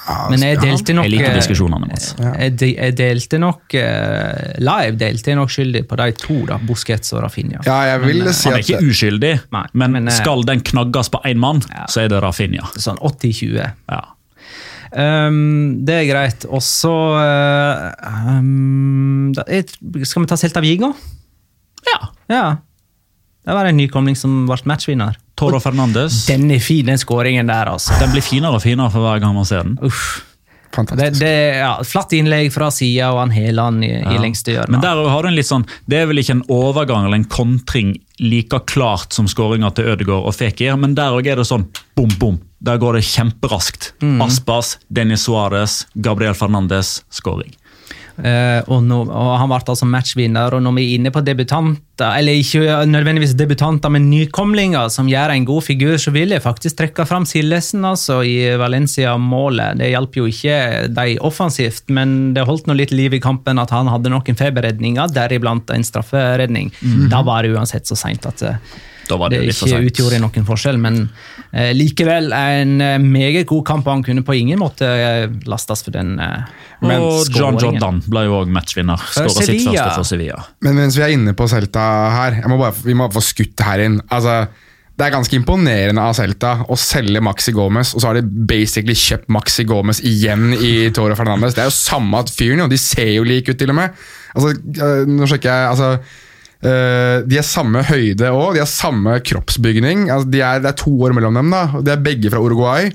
Men jeg delte nok Jeg liker eh, diskusjonene, Mats. Jeg, jeg delte nok eh, Live delte jeg nok skyldig på de to, da, Busquets og Rafinha. Ja, jeg vil Men, eh, si Han er at ikke uskyldig, Nei, men, men, eh, skal den knagges på én mann, Ja. så er det Rafinha. Sånn 80-20. Ja. Um, det er greit. Og så uh, um, Skal vi ta Celta Vigo? ja. Ja. Det var en nykomling som ble matchvinner. Toro Fernandes. Den er fin, den skåringen der, altså. Den blir finere og finere for hver gang man ser den. Uff. Det, Fantastisk. det, ja, flatt innlegg fra sida, og han Heland i, i Ja. lengste hjørne. Men der har du en litt sånn, Det er vel ikke en overgang eller en kontring like klart som skåringa til Ødegaard og Fekir, men der òg er det sånn bom, bom. Der går det kjemperaskt. Aspas, Dennis Suárez, Gabriel Fernandes, skåring. Eh, og, nå, og Han ble altså matchvinner, og når vi er inne på debutanter, eller ikke nødvendigvis debutanter, men nykomlinger som gjør en god figur, så vil jeg faktisk trekke fram Sildesen altså, i Valencia-målet. Det hjalp jo ikke de offensivt, men det holdt nå litt liv i kampen at han hadde noen feberredninger, deriblant en strafferedning. Da var det uansett så seint at eh, det, det litt for ikke sent. utgjorde noen forskjell, men eh, likevel en eh, meget god kamp, og han kunne på ingen måte eh, lastes for den eh, Og John. Jordan ble jo òg matchvinner. Skåra sitt første for Sevilla. Men mens vi er inne på Celta her, jeg må bare, vi må få skutt det her inn. Altså, det er ganske imponerende av Celta å selge Maxi Gomez, og så har de basically kjøpt Maxi Gomez igjen i Toro Fernandes. Det er jo samme fyren, og de ser jo like ut, til og med. Altså, øh, nå sjekker jeg altså, De er samme høyde òg, de har samme kroppsbygning. Altså, de er, det er to år mellom dem, da. og De er begge fra Uruguay.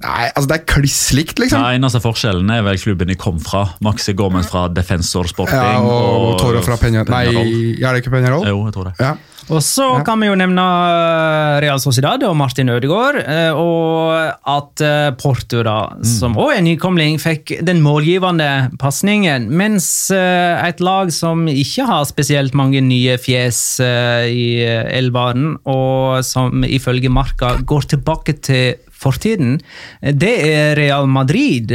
Nei, altså Det er kliss likt, liksom. Ja, eneste forskjellen er vel klubben de kom fra. Maxi Gomez fra Defensor Sporting. Ja, og, Toro fra Peña... Nei, er det ikke Peñarol? Jo, jeg tror det. Ja. Og så kan vi jo nevne eh, Real Sociedad og Martin Ødegaard. eh, Og at eh, Porto, da, som også er nykomling, fikk den målgivende pasningen. Mens et lag som ikke har spesielt mange nye fjes i elvaren, og som ifølge Marka går tilbake til fortiden, det er Real Madrid.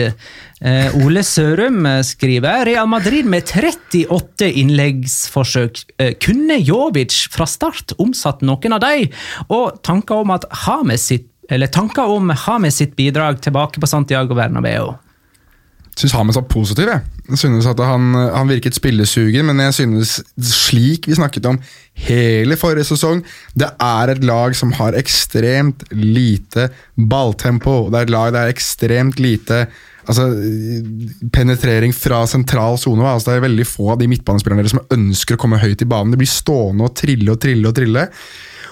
Eh, Ole Sørum eh, skriver Real Madrid med 38 innleggsforsøk. Eh, kunne Jovic fra start omsatt noen av dem? Og tanker om at Hames sitt eller tanker om Hames sitt bidrag tilbake på Santiago Bernabeu. synes Hames var positiv. Jeg, jeg synes at han, han virket spillesugen, men jeg synes, slik vi snakket om hele forrige sesong, det er et lag som har ekstremt lite balltempo. Det er et lag der er ekstremt lite altså, penetrering fra sentral sone. Altså, det er veldig få av de midtbanespillerne som ønsker å komme høyt i banen. De blir stående og trille og trille og trille.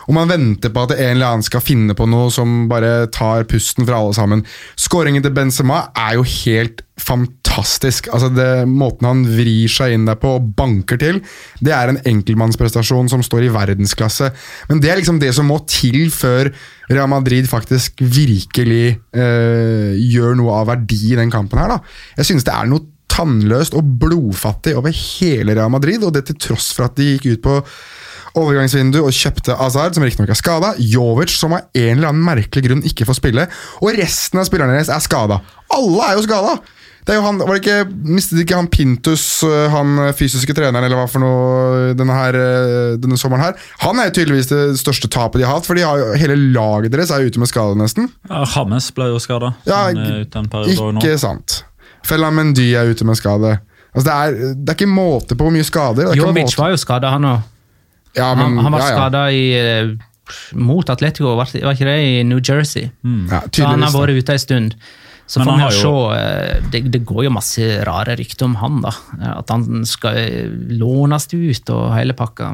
Og man venter på at en eller annen skal finne på noe som bare tar pusten fra alle sammen. Skåringen til Benzema er jo helt fantastisk. Altså det, Måten han vrir seg inn der på og banker til, det er en enkeltmannsprestasjon som står i verdensklasse. Men det er liksom det som må til før Real Madrid faktisk virkelig eh, gjør noe av verdi i den kampen her. da. Jeg synes det er noe tannløst og blodfattig over hele Real Madrid, og det til tross for at de gikk ut på overgangsvindu og kjøpte Azard, som riktignok er skada. Jovic, som av en eller annen merkelig grunn ikke får spille. Og resten av spillerne deres er skada. Alle er jo skada! Det er jo han, var det ikke, Mistet ikke han Pintus, øh, han fysiske treneren, eller hva for noe denne, her, øh, denne sommeren her? Han er jo tydeligvis det største tapet de har hatt, for de har jo, hele laget deres er jo ute med skade, nesten. Ja, Hammes ble jo skada. Ja. Ikke sant. Fellan Mendy er ute med skade. Altså, det, er, det er ikke måte på hvor mye skader. Det er ikke Jovic måte- var jo skada, han òg. ja, Han, han var ja, ja. skada i eh, mot Atletico, var var ikke det i New Jersey? Ja, Så han har vært ute en stund. Så får vi jo se eh, det, det går jo masse rare rykter om han, da. At han skal eh, lånes ut og hele pakka.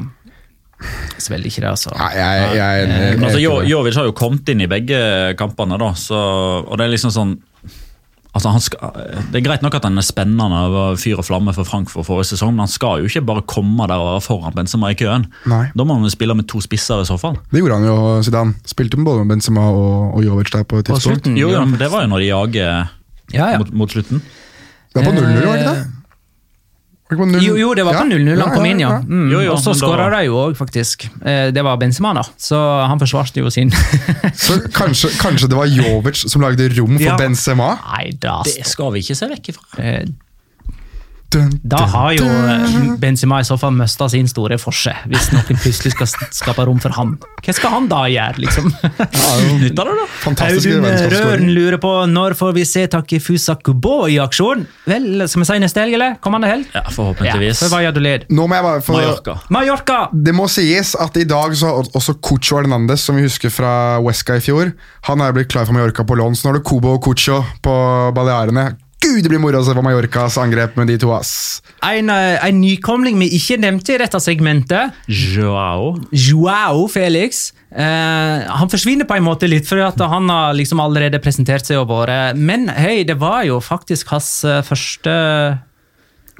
Så veldig ikke det, altså. Nei, jeg, jeg, jeg, altså, Jo- Jovic har jo kommet inn i begge kampene, da, så, og det er liksom sånn Altså, han skal, Det er greit nok at han er spennende og var fyr og flamme for Frankfurt forrige sesong, men han skal jo ikke bare komme der og være foran Benzema i køen. Nei. Da må han jo spille med to spisser i så fall. Det gjorde han jo, Zidane. Spilte med både Benzema og, og Jovic der på et tidspunkt. slutten. Jo, ja. ja, men Det var jo når de jager Ja, ja. Mot, mot slutten. Det var på 0-0, var det ikke det? Var det ikke på 0-0? Jo, jo, det var på Ja. 0-0 han kom inn, ja. Mm. Jo, jo, og så skåra de jo òg, faktisk. Eh, Det var Benzema, da. Så han forsvarte jo sin. Så kanskje, kanskje det var Jovic som lagde rom for Ja. Benzema? Nei, da Det skal vi ikke se vekk ifra. Da har jo eh, Benzema i så fall mista sin store forse, hvis noen plutselig skal skape rom for han. Hva skal han da gjøre, liksom? Nytter det, da? Audun Røren lurer på når får vi se Takifusa Kubo i aksjon? Vel, skal vi si neste helg, eller? Kommende helg? Ja, Forhåpentligvis. for Valladolid. Nå må jeg bare for, Mallorca. Mallorca! Det må sies at i dag så har også Cucho Hernandez, som vi husker fra Huesca i fjor, han er blitt klar for Mallorca på lån. Så nå er det Kubo og Cucho på Balearene. Gud, det blir moro å se på Mallorcas angrep med de to, ass. En, eh, en nykomling vi ikke nevnte i dette segmentet, Joao. Joao Felix. Eh, han forsvinner på en måte litt, for han har liksom allerede presentert seg og vært Men hei, det var jo faktisk hans eh, første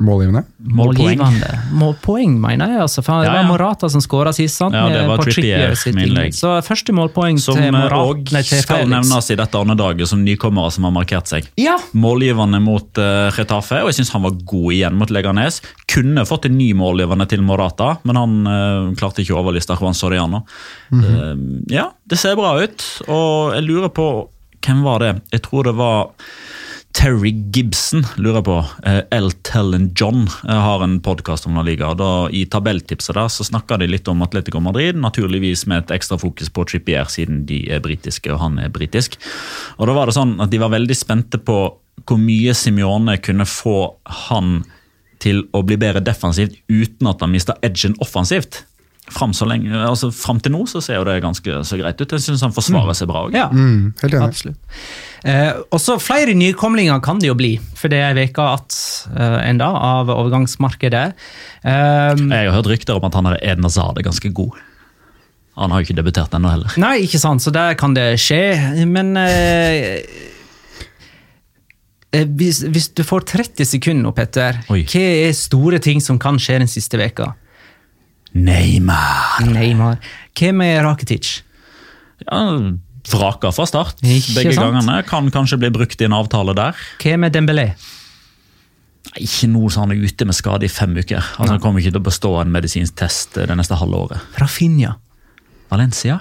Målgivende. Målgivende. Målpoeng, mener jeg. altså. For det Ja, var. Morata som skåra sist. sant? Ja, det var Trippier sitt innlegg. innlegg. Så første målpoeng Som til Morata. òg nei, til skal Felix. nevnes i dette åndedaget som nykommere som har markert seg. Ja, Målgivende mot uh, Retafe, og jeg syns han var god igjen mot Leganes. Kunne fått en ny målgivende til Morata, men han uh, klarte ikke å overliste Juan Soriano. Eh, ja, det ser bra ut, og jeg lurer på Hvem var det? Jeg tror det var Terry Gibson, lurer på. Eh, L. Tellen John eh, har en podkast om La Liga. Da, I tabelltipset der så snakker de litt om Atletico Madrid, naturligvis med et ekstra fokus på Trippier, siden de er britiske og han er britisk. Og da var det sånn at De var veldig spente på hvor mye Simione kunne få han til å bli bedre defensivt uten at han mista edgen offensivt. Fram, så lenge, altså, fram til nå så ser jo det ganske så greit ut. Jeg syns han forsvarer seg bra òg. ja. Mm, helt enig. Absolutt. Eh, også flere nykomlinger kan det jo bli, for det er veka at eh, enda av overgangsmarkedet. Eh, Jeg har hørt rykter om at han er Edna Zade ganske god. Han har jo ikke debutert ennå heller. nei, ikke sant, så der kan det skje, men eh, eh, hvis, hvis du får 30 sekunder nå, Petter, Oi. hva er store ting som kan skje den siste veka? Neymar! Neymar. Hvem er Rakitic? Ja, Vraka fra start. Ikke Begge sant? gangene. Kan kanskje bli brukt i en avtale der. Hvem er Dembélé? Ikke noe så han er ute med skade i fem uker. Altså, Han kommer ikke til å bestå en medisinsk test det neste halve året. Rafinha? Valencia?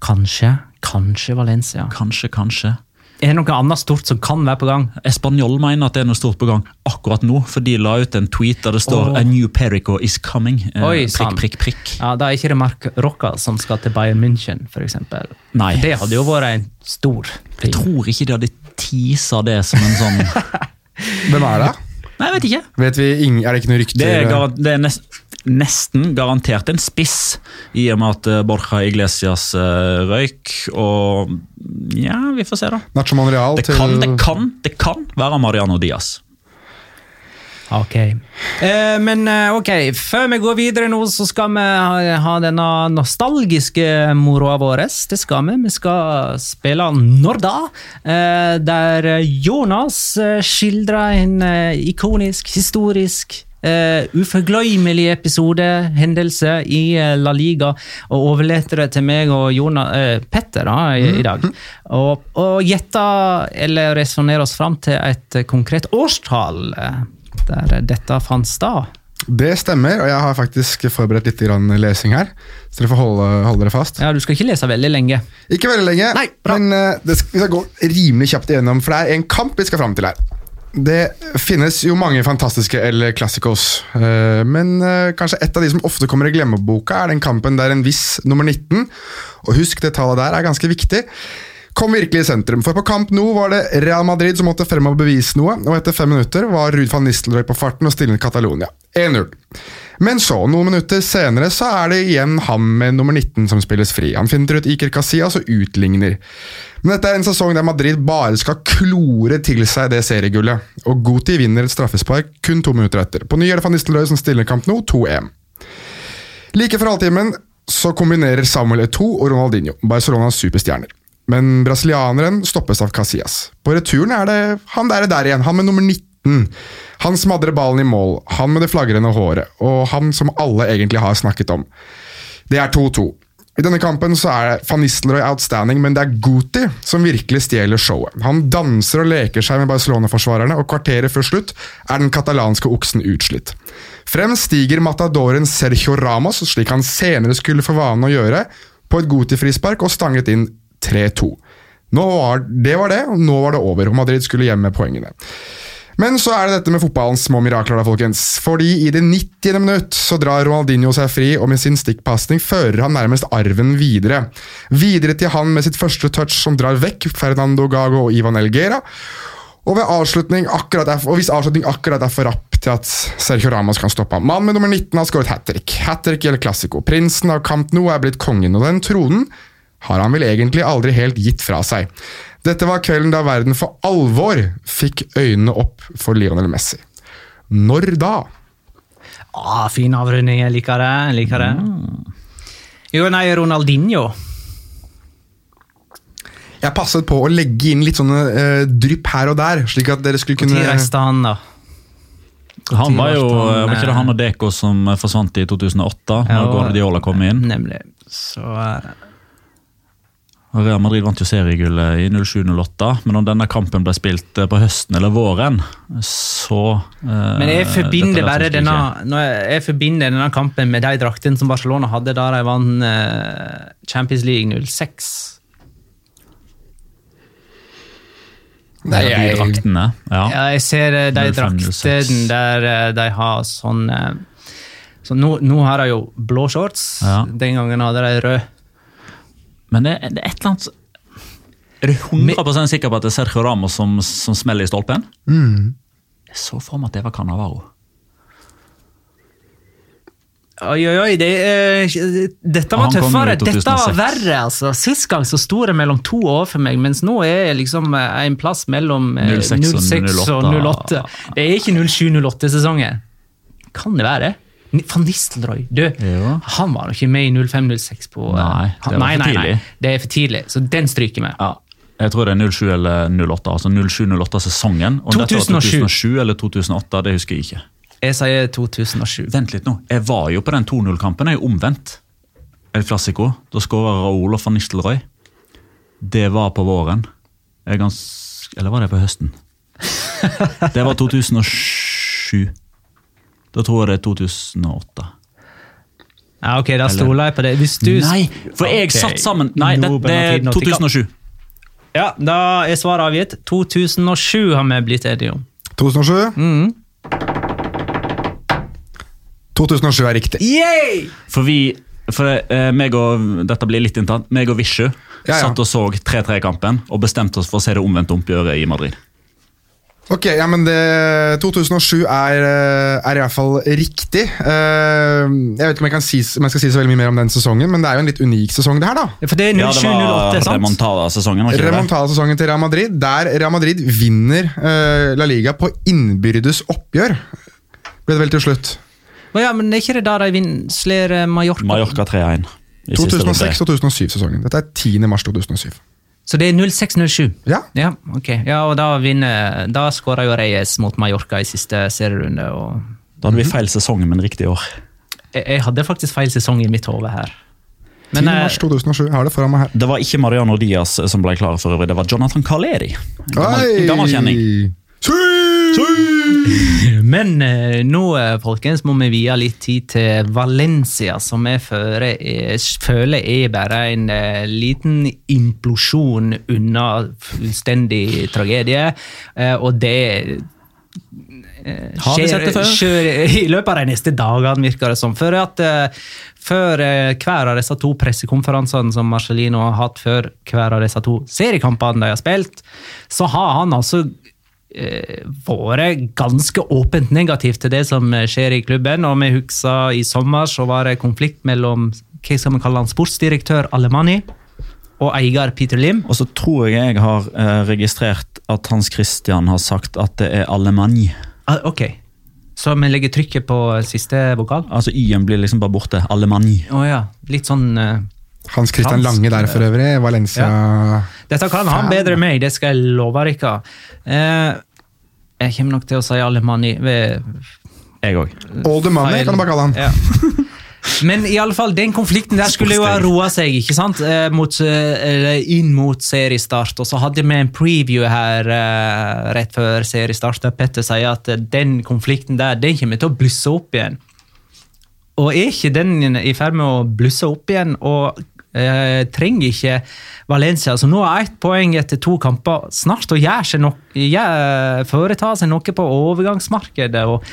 Kanskje. Kanskje Valencia. Kanskje, kanskje. Er det noe annet stort som kan være på gang? Espanjol mener at det er noe stort på gang akkurat nå, for de la ut en tweet der det står oh. 'A new Perico is coming'. Eh, Oi, prikk, prikk, prikk. Ja, Da er ikke det Mark Rocca som skal til Bayern München, f.eks. Nei. Det hadde jo vært en stor Jeg tror ikke de hadde teasa det som en sånn Hvem er det? Nei, jeg vet ikke. Vet vi er det ikke noe rykter? Det er, det er nest, nesten garantert en spiss, i og med at eh, Borja Iglesias eh, røyk. Og ja, vi får se, da. Nacho Monreal Det til kan, det kan, det kan være Mariano Diaz. Ok. Eh, men eh, ok, før vi går videre nå, så skal vi ha, ha denne nostalgiske moroa vår. Det skal vi. Vi skal spille Når da? Eh, der Jonas skildrer en ikonisk, historisk Uh, uforglemmelig episode, hendelse i eh, La Liga, og overlater det til meg og Jona, uh, Petter da, i, i dag. Og, og gjette eller resonnere oss fram til et konkret årstall der dette fant sted. Det stemmer, og jeg har faktisk forberedt litt grann lesing her. Så dere får holde, holde dere fast. Ja, Du skal ikke lese veldig lenge. Ikke veldig lenge, Nei, men vi skal gå rimelig kjapt igjennom, for det er en kamp vi skal fram til her. Det finnes jo mange fantastiske El Clásicos, eh, men eh, kanskje et av de som ofte kommer i glemmeboka, er den kampen der en viss nummer 19, og husk det tallet der er ganske viktig, kom virkelig i sentrum. For på kamp nå var det Real Madrid som måtte frem og bevise noe, og etter fem minutter var Ruud van Nistelrooy på farten og stillet Catalonia. 1-0. Men så, noen minutter senere, så er det igjen han med nummer 19 som spilles fri. Han finner ut Iker Casillas og utligner. Men dette er en sesong der Madrid bare skal klore til seg det seriegullet. Og Guti vinner et straffespark kun to minutter etter. På ny er det van Nistelrooy som stiller kamp nå, 2-1. Like før halvtimen så kombinerer Samuel Eto'o og Ronaldinho, Barcelonas superstjerner. Men brasilianeren stoppes av Casillas. På returen er det han der, der igjen, han med nummer 19. Han smadrer ballen i mål, han med det flagrende håret, og han som alle egentlig har snakket om. Det er 2-2. I denne kampen så er van Nistelrooy outstanding, men det er Guti som virkelig stjeler showet. Han danser og leker seg med Barcelona-forsvarerne, og kvarteret før slutt er den katalanske oksen utslitt. Frem stiger matadoren Sergio Ramos, slik han senere skulle få vanen å gjøre, på et Guti-frispark og stanget inn 3-2. Var, det var det, og nå var det over, Madrid skulle hjem med poengene. Men så er det dette med fotballens små mirakler, da, folkens. Fordi i det 90. minutt så drar Ronaldinho seg fri, og med sin stikkpasning fører han nærmest arven videre. Videre til han med sitt første touch som drar vekk Fernando Gago og Ivan Elgera. Og, avslutning er, og hvis avslutning akkurat er for rapp til at Sergio Ramos kan stoppe ham. Mannen med nummer 19 har skåret hat trick. Hat trick gjelder klassiko. Prinsen av Camp Nou er blitt kongen, og den tronen har han vel egentlig aldri helt gitt fra seg. Dette var kvelden da verden for alvor fikk øynene opp for Lionel Messi. Når da? Ah, fin avrunding. Jeg liker det. Jeg liker det. Jo, nei, Ronaldinho. Jeg passet på å legge inn litt sånne uh, drypp her og der, slik at dere skulle kunne reiste han, da? Han var jo, var ikke det han og Deko som forsvant i 2008, Ja, når Guardiola kom inn? Nemlig. Så Uh Real Madrid vant jo seriegullet i 07-08, men om denne kampen ble spilt eh, på høsten eller våren, så eh, Men jeg forbinder bare denne, jeg, jeg forbinder denne kampen med de draktene som Barcelona hadde da de vant eh, Champions League 06. skje. De jeg- draktene, ja. Ja, jeg ser de 05, 06. draktene der de har sånn så nå, nå har de jo blå shorts. Ja. Den gangen hadde de rød. Men det, det er et eller annet Er du 100 sikker på at det er Sergio Ramos som, som smeller i stolpen? Jeg så for meg at det var Cannavaro. Oi, oi, oi, det, eh, dette var tøffere. Dette var verre. altså. Sist gang så sto det mellom to år for meg, mens nå er jeg liksom eh, en plass mellom eh, 06 og 06 og 08. 08. Det er ikke 07-08-sesongen. Kan det være det? Van Nistelrooy, du, Jo. han var jo ikke med i 05-06 på eh, Nei, det var nei, for nei, nei, tidlig. det er for tidlig, så den stryker vi. Ja. Jeg tror det er 07 eller 08. Altså 07-08-sesongen. Om dette var 2007. 2007 eller 2008, det husker jeg ikke. Jeg sier 2007. Vent litt nå. Jeg var jo på den 2-0-kampen. Jeg er omvendt. El Clasico. Da skåra Raoul og van Nistelrooy. Det var på våren. Gans... Eller var det på høsten? Det var 2007. Da tror jeg det er 2008. Ja, ok, Da stoler jeg på det. Hvis du Nei, for jeg okay. satt sammen Nei, det, det er tiden å tikke. 2007. Ja, Da er svaret avgitt. 2007 har vi blitt enige om. 2007? 2007 er riktig. Yay! For vi for eh, meg og, Dette blir litt internt. Meg og Vishu Ja, ja. satt og så 3-3-kampen og bestemte oss for å se det omvendte oppgjøret i Madrid. Ok, ja, men det, 2007 er, eh, er i hvert fall riktig. Eh, Jeg vet ikke om jeg, kan si, om jeg skal si så veldig mye mer om den sesongen, men det er jo en litt unik sesong, det her, da. For det er Ja, det var 07-08, remontada-sesongen. Remontada-sesongen til Real Madrid, der Real Madrid vinner eh, La Liga på innbyrdes oppgjør. Ble det vel til slutt. Ja, men er ikke det da de vinner slår Mallorca? Mallorca 3-1. i siste runde. 2006 og 2007-sesongen. Dette er 10. mars 2007. Så det er 06-07? Ja. Ja, ok. Ja, og da vinner Da skåra jo Reyes mot Mallorca i siste serierunde. og Da hadde vi feil sesong, men riktig år. jeg, jeg hadde faktisk feil sesong i mitt hode her. 10. Men 10. mars 2007. Jeg har det foran meg her. Det var ikke Mariano Diaz som ble klar for øvrig, det var Jonathan Caleri. En gammel, kjenning. Tui! gammel kjenning. Men eh, nå eh, folkens, må vi vie litt tid til Valencia, som jeg føler er, føler er bare en eh, liten implosjon unna fullstendig tragedie. Eh, og det før? skjer i løpet av de neste dagene, virker det som. Før, at, eh, før eh, hver av disse to pressekonferansene som Marcellino har hatt før hver av disse to seriekampene de har spilt, så har han altså eh, vært ganske åpent negativ til det som skjer i klubben. og Vi husker i sommer så var det konflikt mellom hva skal vi kalle han, sportsdirektør Alemani og eier Peter Lim. Og så tror jeg jeg har eh, registrert at Hans Christian har sagt at det er Alemani. Ah, ok, så vi legger trykket på siste vokal? Altså Y-en blir liksom bare borte. Alemani. Oh, ja, litt sånn eh, Hans Christian Hans, Lange der for øvrig. Valencia Dette kan han bedre enn meg, det skal jeg love dere. Eh, jeg kommer nok til å si Alemani ved Jeg òg. All the money, kan du bare kalle han. Ja. Men i alle fall, den konflikten der skulle jo ha roa seg ikke sant? Eh, mot, eh, eller inn mot seriestart. Og så hadde vi en preview her eh, rett før seriestart. der Petter sier at eh, den konflikten der den kommer til å blusse opp igjen. Og er ikke den i ferd med å blusse opp igjen? og eh, trenger ikke Valencia, som nå har ett poeng etter to kamper, snart å noe, foreta seg noe på overgangsmarkedet. Og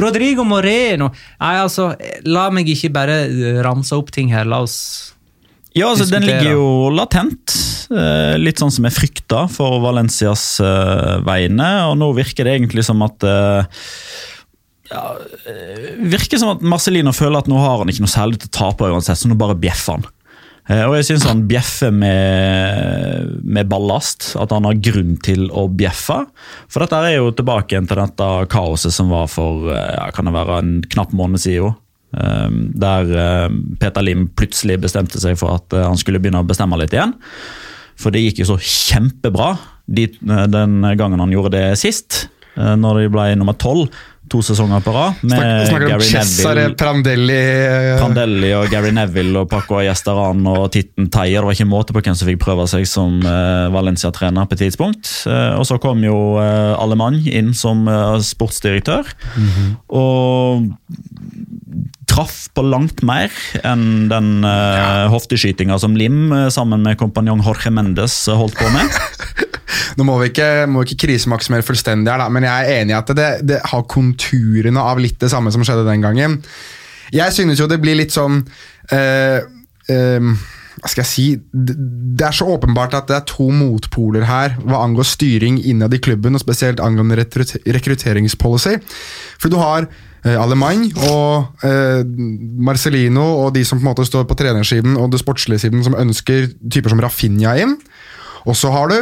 Rodrigo Moreno nei, altså, La meg ikke bare ramse opp ting her. La oss Ja, altså Den ligger jo latent. eh, Litt sånn som jeg frykta for Valencias eh, vegne. Og nå virker det egentlig som at ja, Virker som at Marcelino føler at nå har han ikke noe særlig til å tape uansett, så nå bare bjeffer han. Eh, Og jeg syns han bjeffer med, med ballast, at han har grunn til å bjeffe. For dette er jo tilbake igjen til dette kaoset som var for eh, ja, kan det være en knapp måned siden. eh, Der Peter Lim plutselig bestemte seg for at han skulle begynne å bestemme litt igjen. For det gikk jo så kjempebra de, den gangen han gjorde det sist, når de ble nummer tolv. To sesonger på rad. Med Snak, snakker om Gary Cesare Neville. Prandelli eh, Prandelli og Gary Neville og Paco Gjesteran og Titten Teier. Det var ikke måte på hvem som fikk prøve seg som eh, Valencia-trener på et tidspunkt. Eh, og så kom jo uh, Alemann inn som sportsdirektør. Og traff på langt mer enn den uh, hofteskytinga som Lim eh, sammen med kompanjong Jorge Mendes eh, holdt på med. Nå må vi ikke, må ikke krisemaksimere fullstendig her, da, men jeg er enig i at det, det har konturene av litt det samme som skjedde den gangen. Jeg synes jo det blir litt sånn eh, eh, Hva skal jeg si det, er så åpenbart at det er to motpoler her hva angår styring innad i klubben, og spesielt angående rekrutteringspolicy. For du har Alemany og eh, Marcelino og de som på en måte står på trenersiden og det sportslige siden som ønsker typer som Rafinha inn. Og så har du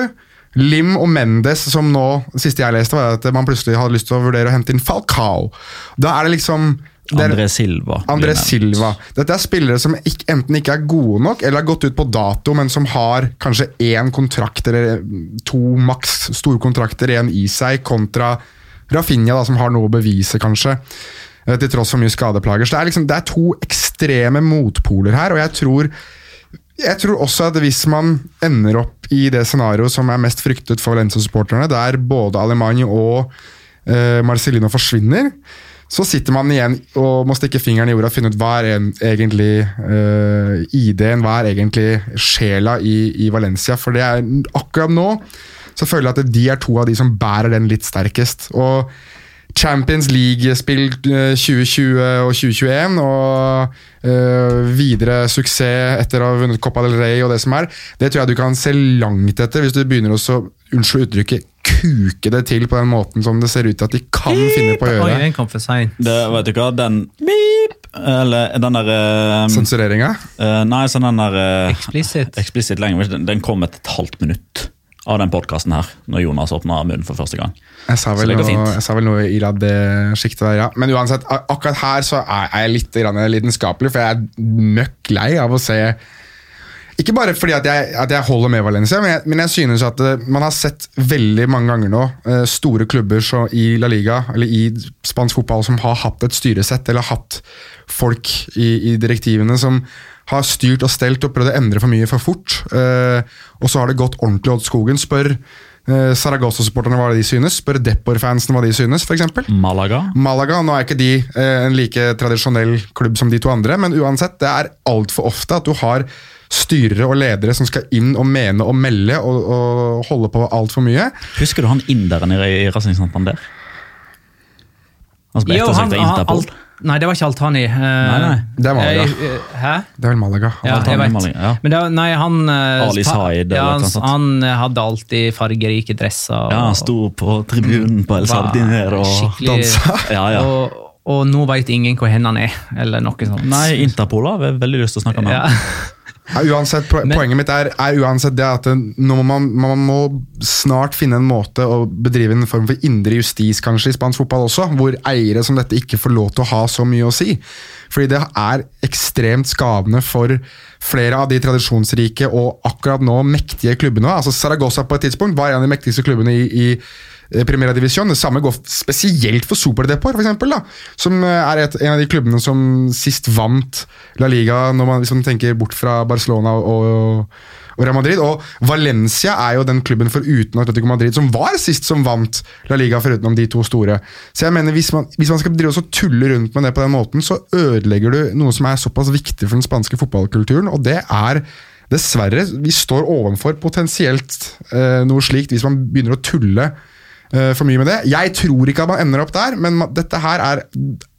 Lim og Mendes, som nå, siste jeg leste, var at man plutselig hadde lyst til å vurdere å hente inn Falcao. Da er det liksom det er- André Silva. André. Silva. Dette er spillere som ikke, enten ikke er gode nok, eller har gått ut på dato, men som har kanskje én kontrakt eller to maks store kontrakter igjen i seg, kontra Rafinha, da, som har noe å bevise, kanskje. eh, Til tross for mye skadeplager. Så det er, liksom, det er to ekstreme motpoler her, og jeg tror jeg tror også at hvis man ender opp i det scenarioet som er mest fryktet for Valencia-supporterne, der både Alemany og eh, Marcelino forsvinner, så sitter man igjen og må stikke fingeren i jorda og finne ut hva er en, egentlig eh, ID-en, hva er egentlig sjela i, i Valencia. For det er akkurat nå så føler jeg at de er to av de som bærer den litt sterkest. og Champions League-spill eh, 2020 og 2021, og øh, videre suksess etter å ha vunnet Copa del Rey og det som er, det tror jeg du kan se langt etter hvis du begynner å unnskyld uttrykket, kuke det til på den måten som det ser ut til at de kan finne på å Oi, gjøre. den kom for seint. Det, vet du hva, den Beep! Eller den der eh, Sensureringa. Uh, Nei, sånn den der uh, Explicit. Explicit language, den, den kom etter et halvt minutt av den podkasten her, når Jonas åpna munnen for første gang. Jeg sa, vel noe, jeg sa vel noe i det sjiktet der, ja. Men uansett, akkurat her så er jeg litt lidenskapelig, for jeg er møkk lei av å se Ikke bare fordi at jeg, at jeg holder med Valencia, men jeg, men jeg synes at eh, man har sett veldig mange ganger nå eh, store klubber så i La Liga eller i spansk fotball som har hatt et styresett eller hatt folk i, i direktivene som har styrt og stelt og prøvd å endre for mye for fort. Eh, og så har det gått ordentlig odd skogen. Spør eh, Saragossa-supporterne hva de synes. Spør Depor-fansen hva de synes, f.eks. Malaga. Malaga, nå er ikke de eh, en like tradisjonell klubb som de to andre, men uansett, det er altfor ofte at du har styrere og ledere som skal inn og mene og melde og, og holde på altfor mye. Husker du han inderen i, i Racing Santander? Han som ble Jo, ettersøkt av Interpol. alt- Nei, det var ikke Altani. Uh, nei. nei. Det er Malaga. eh, Hæ? Det er vel Malaga. Ja, jeg vet. Malaga, ja. Men det, var- nei, han uh, Ali Said, eller ja, han, sånt. han hadde alltid fargerike dresser. og- Ja, Han sto på tribunen på El Sardiner og dansa. Ja, ja. Og, og nå veit ingen hvor hen han er, eller noe sånt. Nei, Interpol har veldig lyst til å snakke med ham. Ja, uansett, Poenget mitt er, er uansett det at nå må man, man må snart finne en måte å bedrive en form for indre justis kanskje i spansk fotball også, hvor eiere som dette ikke får lov til å ha så mye å si. Fordi det er ekstremt skadende for flere av de tradisjonsrike og akkurat nå mektige klubbene. Altså Saragossa på et tidspunkt var en av de mektigste klubbene i, i eh, Primera Divisjon. Det samme går spesielt for Superdepor, for da, som eh, er et, en av de klubbene som sist vant La Liga, når man liksom tenker bort fra Barcelona og, og Real Madrid. Og Valencia er jo den klubben foruten Atletico Madrid som var sist som vant La Liga, forutenom de to store. Så jeg mener, hvis man, hvis man skal drive og tulle rundt med det på den måten, så ødelegger du noe som er såpass viktig for den spanske fotballkulturen, og det er Dessverre, vi står ovenfor potensielt eh, noe slikt hvis man begynner å tulle for mye med det. Jeg tror ikke at man ender opp der, men ma- dette her er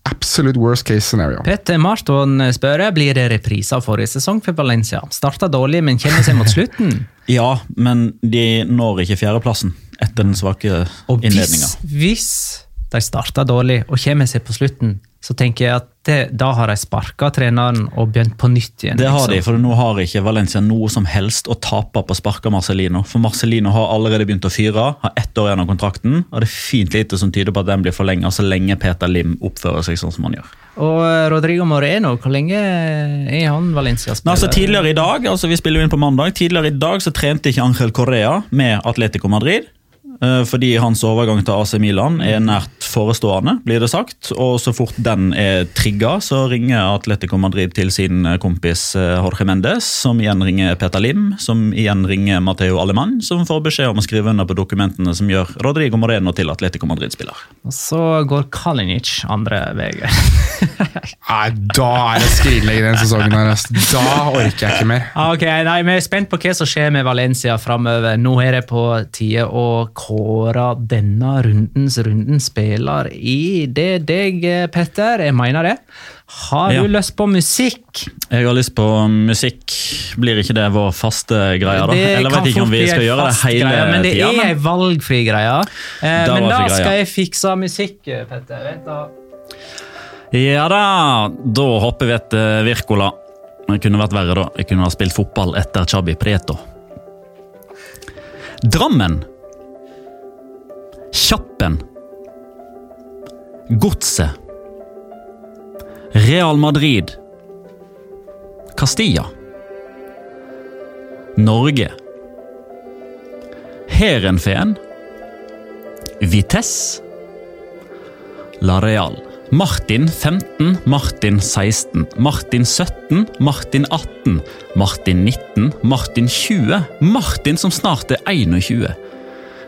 absolute worst case scenario. Petter Marston spør blir det repriser av forrige sesong for Valencia. Starta dårlig, men kjenner seg mot slutten. Ja, men de når ikke fjerdeplassen etter den svake Og hvis, hvis de starter dårlig og kommer seg på slutten, så tenker jeg at det, da har de sparka treneren og begynt på nytt igjen. Det har de, liksom. for nå har ikke Valencia noe som helst å tape på å sparke Marcelino. For Marcelino har allerede begynt å fyre, har ett år igjen av kontrakten, og det er fint lite som tyder på at den blir forlenga så lenge Peter Lim oppfører seg sånn som han gjør. Og eh, Rodrigo Moreno, hvor lenge er han Valencia-spiller? Altså Tidligere i dag altså vi spiller jo inn på mandag, tidligere i dag så trente ikke Angel Correa med Atletico Madrid. Eh, Fordi hans overgang til AC Milan er nært forestående, blir det sagt. Og så fort den er trigga, så ringer Atletico Madrid til sin kompis eh, Jorge Mendes, som igjen ringer Peter Lim, som igjen ringer Matteo Alemann, som får beskjed om å skrive under på dokumentene som gjør Rodrigo Moreno til Atletico Madrid-spiller. Og så går Kalinic andre veien. Nei, da er det skrinlegge den sesongen her. Da orker jeg ikke mer. Ok, nei, Vi er spent på hva som skjer med Valencia framover. Nå er det på tide å kåre denne rundens rundens spiller i det deg, Petter. Jeg mener det. Har Ja. du lyst på musikk? Jeg har lyst på musikk. Blir ikke det vår faste greie, da? Det Eller vet ikke om vi skal gjøre det hele greie, Men det tida. er ei valgfri greie. Eh, Da men da greia. skal jeg fikse musikk, Petter. Ja da, da hopper vi etter Wirkola. Det kunne vært verre, da. Jeg kunne ha spilt fotball etter Chabi Preto. Drammen. Kjappen. Godset. Real Madrid. Castilla. Norge. Heerenveen. Vitesse. La Real. Martin 15, Martin 16, Martin 17, Martin 18, Martin 19, Martin 20, Martin som snart er 21.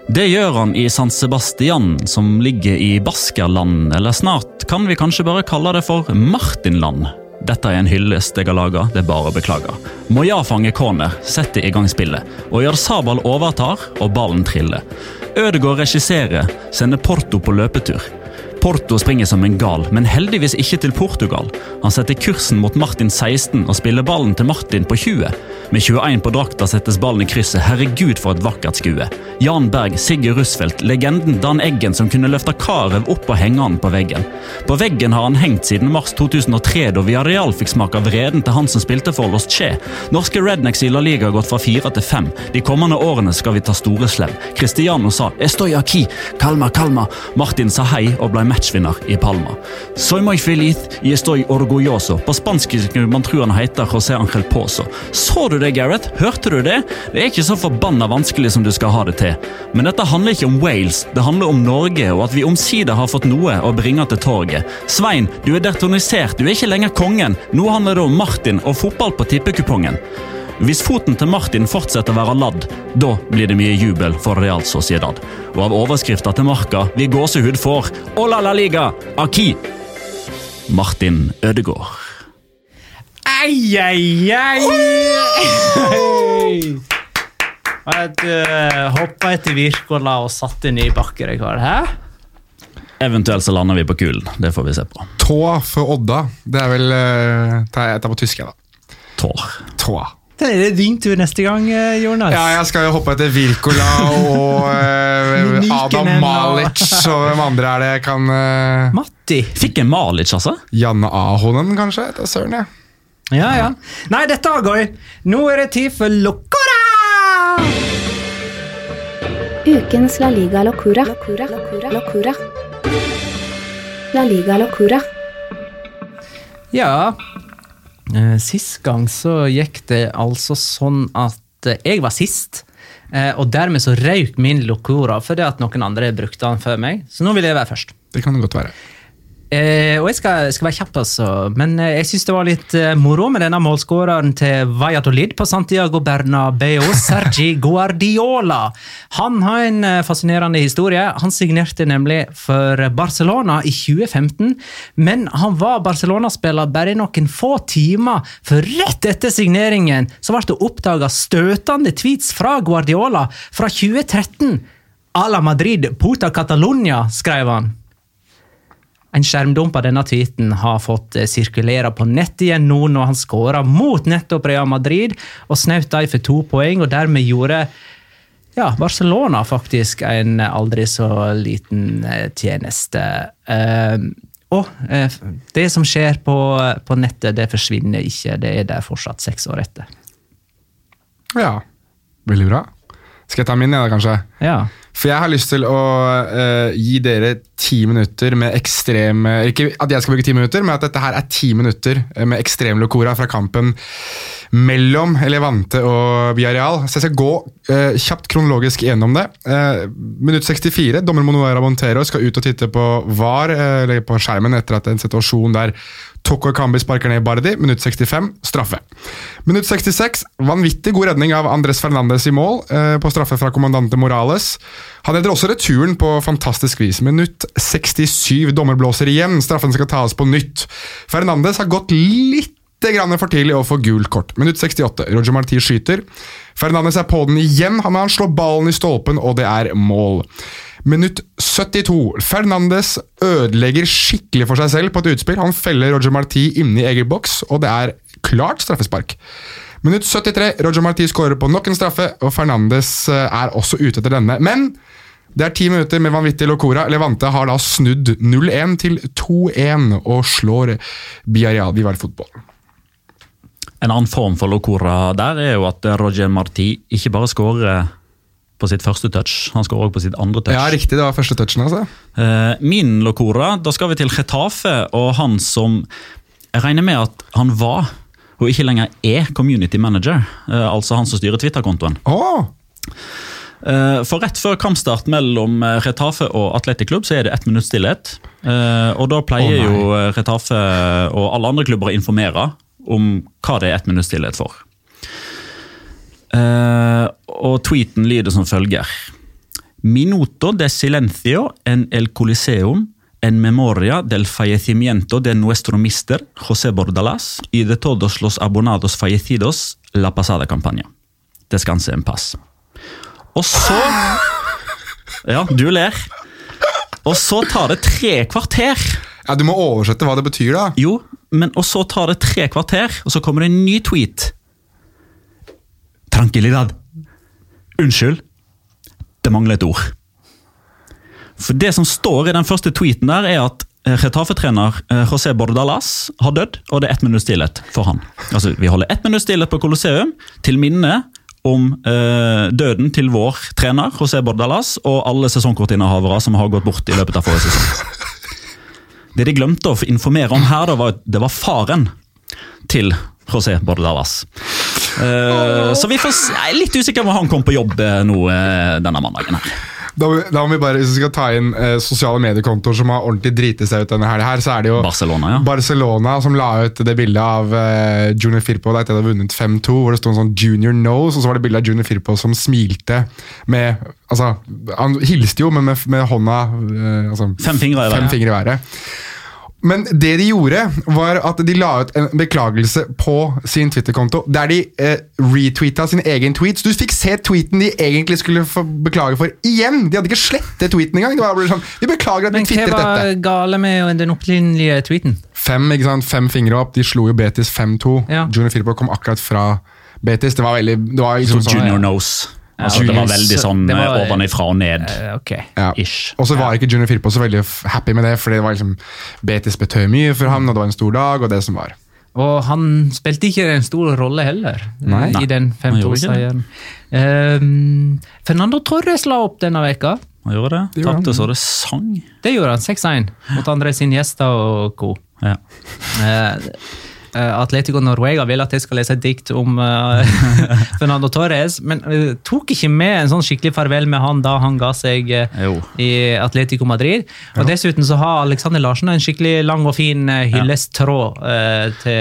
Det gjør han i San Sebastian, som ligger i Baskerland, eller snart kan vi kanskje bare kalle det for Martinland. Dette er en hyllest jeg har laga, det er bare å beklage. Moya fanger corner, setter i gang spillet, og Jarzabal overtar, og ballen triller. Ødegaard regisserer, sender Porto på løpetur. Porto springer som en gal, men heldigvis ikke til Portugal. Han setter kursen mot Martin 16 og spiller ballen til Martin på 20. Med 21 på drakta settes ballen i krysset. Herregud, for et vakkert skue. Jan Berg, Sigurd Rusfeldt, legenden Dan Eggen som kunne løfte Karev opp og henge han på veggen. På veggen har han hengt siden mars 2003, da Villarreal fikk smake av vreden til han som spilte for Los Che. Norske Rednecks i La Liga har gått fra fire til fem. De kommende årene skal vi ta store slem. Cristiano sa 'Estoy aquí', kalma, kalma. Martin sa hei og ble matchvinner i Palma. Soy muy feliz y estoy orgulloso. På spansk skulle man tro han heter José Angel Pozo. Så du det, Gareth? Hørte du det? Det er ikke så forbanna vanskelig som du skal ha det til. Men dette handler ikke om Wales, det handler om Norge, og at vi omsider har fått noe å bringe til torget. Svein, du er dertonisert, du er ikke lenger kongen. Nå handler det om Martin og fotball på tippekupongen. Hvis foten til Martin fortsetter å være ladd, da blir det mye jubel for Real Sociedad. Og av overskrifta til Marka vi gåsehud får Ola la liga, Aki! Martin Ødegaard. Ei, ei, ai! Jeg uh, hoppa etter Wirkola og satte ny bakkerekord. Hæ? Eventuelt så lander vi på kulen. Det får vi se på. Tå for Odda. Det er vel eh, tar Jeg tar på tysk, jeg, da. Tår. Tå. Det er din tur neste gang, eh, Jonas. Ja, jeg skal jo hoppe etter Wirkola og eh, Adam Malic og hvem andre er det jeg kan eh, Matti. Fikk en Malic, altså? Janne Ahonen, kanskje? Det er søren, jeg. Ja, ja. Nei, dette var gøy. Nå er det tid for Locora! Ukens La Liga Locura. Locura. La Liga Locura. Ja, sist gang så gikk det altså sånn at eh, jeg var sist. eh, Og dermed så røyk min Locora fordi at noen andre brukte den før meg. Så nå vil jeg være først. Det kan det godt være. Eh, og jeg skal, skal være kjapp, altså. Men eh, jeg syns det var litt eh, moro med denne målskåreren til Valladolid på Santiago Bernabeu, Sergi Guardiola. Han har en eh, fascinerende historie. Han signerte nemlig for Barcelona i 2015, men han var Barcelona-spiller bare i noen få timer, for rett etter signeringen så ble det oppdaga støtende tweets fra Guardiola fra 2013. A la Madrid, puta Catalunya, skrev han. En skjermdump av denne tweeten har fått eh, sirkulere på nett igjen nå når han skåra mot nettopp Real Madrid og snaut dem for to poeng, og dermed gjorde ja, Barcelona faktisk en aldri så liten eh, tjeneste. Eh, og eh, det som skjer på, på nettet, det forsvinner ikke. Det er der fortsatt seks år etter. Ja, veldig bra. Skal jeg ta min, da, kanskje? Ja. For jeg har lyst til å uh, gi dere ti minutter med ekstrem eh, Ikke at jeg skal bruke ti minutter, men at dette her er ti minutter eh, med ekstrem locora fra kampen mellom Levante og Villarreal. Så jeg skal gå uh, kjapt kronologisk gjennom det. Uh, minutt 64. Dommer Monoera Montero skal ut og titte på VAR, eller på skjermen etter at en situasjon der Toko Kambi sparker ned Bardi. Minutt 65. Straffe. Minutt 66. Vanvittig god redning av Andres Fernandes i mål eh, på straffe fra kommandante Morales. Han redder også returen på fantastisk vis. Minutt 67. Dommer blåser igjen. Straffen skal tas på nytt. Fernandes har gått litt grann for tidlig å få gult kort. Minutt 68. Roger Marti skyter. Fernandes er på den igjen. Han, han slår ballen i stolpen, og det er mål. Minutt 72. Fernandes ødelegger skikkelig for seg selv på et utspill. Han feller Roger Marti inne i egen boks, og det er klart straffespark. Minutt 73. Roger Marti skårer på nok en straffe, og Fernandes eh, er også ute etter denne. Men det er ti minutter med vanvittig locora. Levante har da snudd 0-1 til 2-1 og slår. Vi var fotball. En annen form for locora der er jo at Roger Marti ikke bare skårer på sitt første touch, han skårer også på sitt andre touch. Ja, riktig. Det var første touchen, altså. Eh, Min locora, da skal vi til Getafe og han som Jeg regner med at han var, og ikke lenger er, community manager. eh, Altså han som styrer Twitter-kontoen. Åh! Eh, For rett før kampstart mellom Retafe og Atletic Klubb så er det ett minutts stillhet. Og da pleier oh, jo Retafe og alle andre klubber å informere om hva det er ett minutts stillhet for. Eh, Og tweeten lyder som følger. Minuto de silencio en el coliseum en memoria del fallecimiento de nuestro mister José Bordalás y de todos los abonados fallecidos la pasada campaña. Descanse en paz. Og så Ja, du ler. Og så tar det tre kvarter. Ja, Du må oversette hva det betyr, da. Jo, men og så tar det tre kvarter, og så kommer det en ny tweet. Tranquilidad. Unnskyld. Det mangler et ord. For det som står i den første tweeten der, er at eh, Retafe-trener eh, José Bordalas har dødd, og det er ett minutts stillhet for han. Altså, Vi holder ett minutts stillhet på Colosseum til minne om eh, døden til vår trener José Bordalas og alle sesongkortinnehavere som har gått bort i løpet av forrige sesong. Det de glemte å informere om her, da, var at det var faren til José Bordalas. Eh, så vi får, jeg er litt usikker på om han kom på jobb eh, nå eh, denne mandagen. her. Da, da må vi bare, Hvis vi skal ta inn eh, sosiale mediekontoer som har ordentlig driti seg ut denne helga, så er det jo Barcelona, ja. Barcelona som la ut det bildet av eh, Junior Firpo da, etter at de hadde vunnet 5-2, hvor det sto en sånn Junior Nose, og så var det bilde av Junior Firpo som smilte med altså, Han hilste jo, men med, med hånda eh, altså, Fem fingre i fem fingre i været. Men det de gjorde, var at de la ut en beklagelse på sin Twitter-konto, der de eh, retweeta sin egen tweet. Så du fikk se tweeten de egentlig skulle få beklage for, igjen! De hadde ikke slettet tweeten engang. Det var bare sånn, de beklager at vi Men hva var dette. gale med den opprinnelige tweeten? Fem ikke sant? Fem fingre opp. De slo jo Betis 5-2. Ja. Junior Filippo kom akkurat fra Betis. Det var veldig det var liksom Så sånn, junior knows. Altså, det var veldig sånn det var- eh, ovenifra og ned. Eh, ok. ja. Ish. Og så var ikke Junior Firpo så veldig happy med det, fordi det var liksom Betis betød mye for ham, og det var en stor dag, og det som var. Og han spilte ikke en stor rolle heller Nei. i den han gjorde ikke 5-2-seieren. Um, Fernando Torres la opp denne veka. Han gjorde det. Tapte så det sang. Det gjorde han 6-1 mot André sin gjester og co. Ja. Eh, eh, Atletico Norvega vil at jeg skal lese et dikt om uh, Fernando Torres, men uh, tok ikke med en sånn skikkelig farvel med han da han ga seg uh, i Atletico Madrid. Og Dessuten så har Alexander Larsen en skikkelig lang og fin uh, hyllesttråd eh, til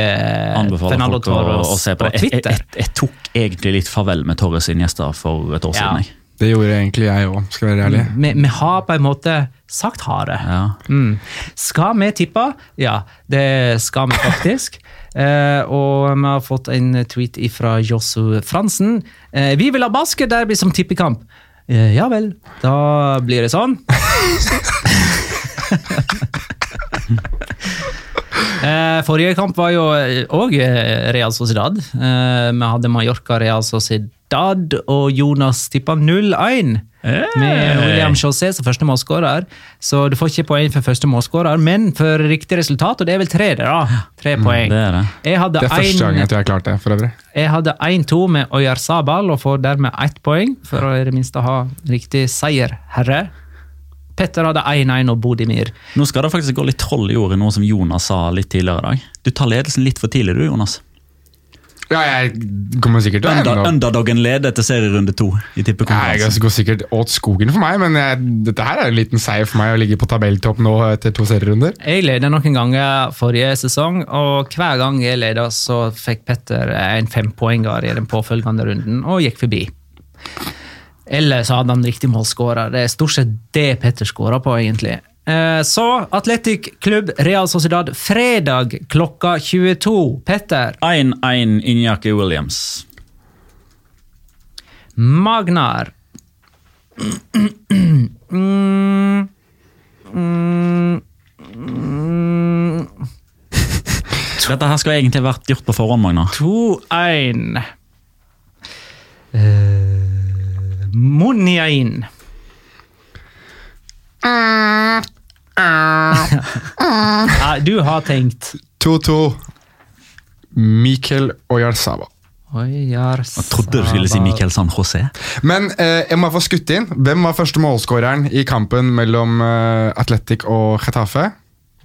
Anbefaler Fernando folk å, Torres å se på på det. Jeg, jeg, Twitter. jeg, jeg tok egentlig litt farvel med Torres sine gjester for et år Ja. siden. Jeg. Det gjorde egentlig jeg òg, skal jeg være ærlig. Vi, vi har på en måte sagt ha det. Ja. Mm. Skal vi tippe? Ja, det skal vi faktisk. Eh, og vi har fått en tweet fra Josu Fransen. Eh, vi vil ha basketderby som tippekamp. Eh, ja vel, da blir det sånn. Forrige kamp var jo òg Real Sociedad. Vi hadde Mallorca Real Sociedad, og Jonas tippa 0-1. Med William José som første målskårer. Så du får ikke poeng for første målskårer, men for riktig resultat, og det er vel tre, da. Tre poeng. det er det. Jeg hadde Det er første gang jeg tror jeg har klart det, for øvrig. jeg hadde 1-2 med Oyar Sabal og får dermed ett poeng, for å i det minste ha riktig seier, herre. Petter hadde 1-1 og Bodimir. Nå skal det faktisk gå litt troll i ordet, noe som Jonas sa litt tidligere i dag. Du tar ledelsen litt for tidlig, du, Jonas. Ja, jeg kommer sikkert til å Under, ende underdoggen leder til serierunde to i ja, jeg tippekonkurransen. går sikkert åt skogen for meg, men jeg, dette her er en liten seier for meg å ligge på tabelltopp nå etter to serierunder. Jeg leda noen ganger forrige sesong, og hver gang jeg leda, så fikk Petter en fempoenger i den påfølgende runden, og gikk forbi. Eller så hadde han riktig målskårer. Det er stort sett det Petter skårer på, egentlig. Eh, Så Atletic Klubb Real Sociedad fredag klokka 22. Petter, 1-1 Injaki Williams. Magnar Mm, mm, mm, Dette her skulle egentlig vært gjort på forhånd, Magnar. 2-1. Uh, Muniain. Ja, du har tenkt 2-2. Mikkel Oyarzaba. Jeg trodde du skulle si Miquel San José. Men eh, jeg må få skutt inn. Hvem var første målskåreren i kampen mellom eh, Atletic og Getafe?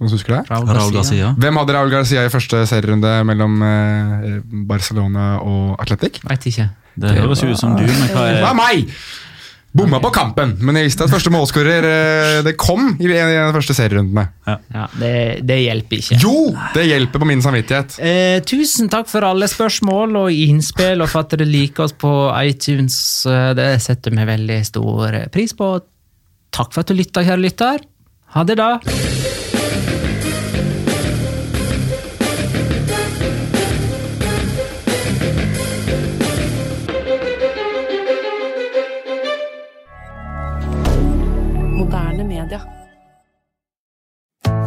Noen husker det? Raul Raul Garcia. Garcia. Hvem hadde Raúl Garcia i første serierunde mellom eh, Barcelona og Atletic? Vet ikke. Det høres jo ut som du, men hva Det var er meg! Bomma på kampen, men jeg visste at første målskårer eh, det kom i en av de første serierundene. Ja, det, det hjelper ikke. Jo! Det hjelper på min samvittighet. Eh, tusen takk for alle spørsmål og innspill, og for at dere liker oss på iTunes. Eh, Det setter vi veldig stor pris på. Takk for at du lytta, kjære lytter. Ha det, da.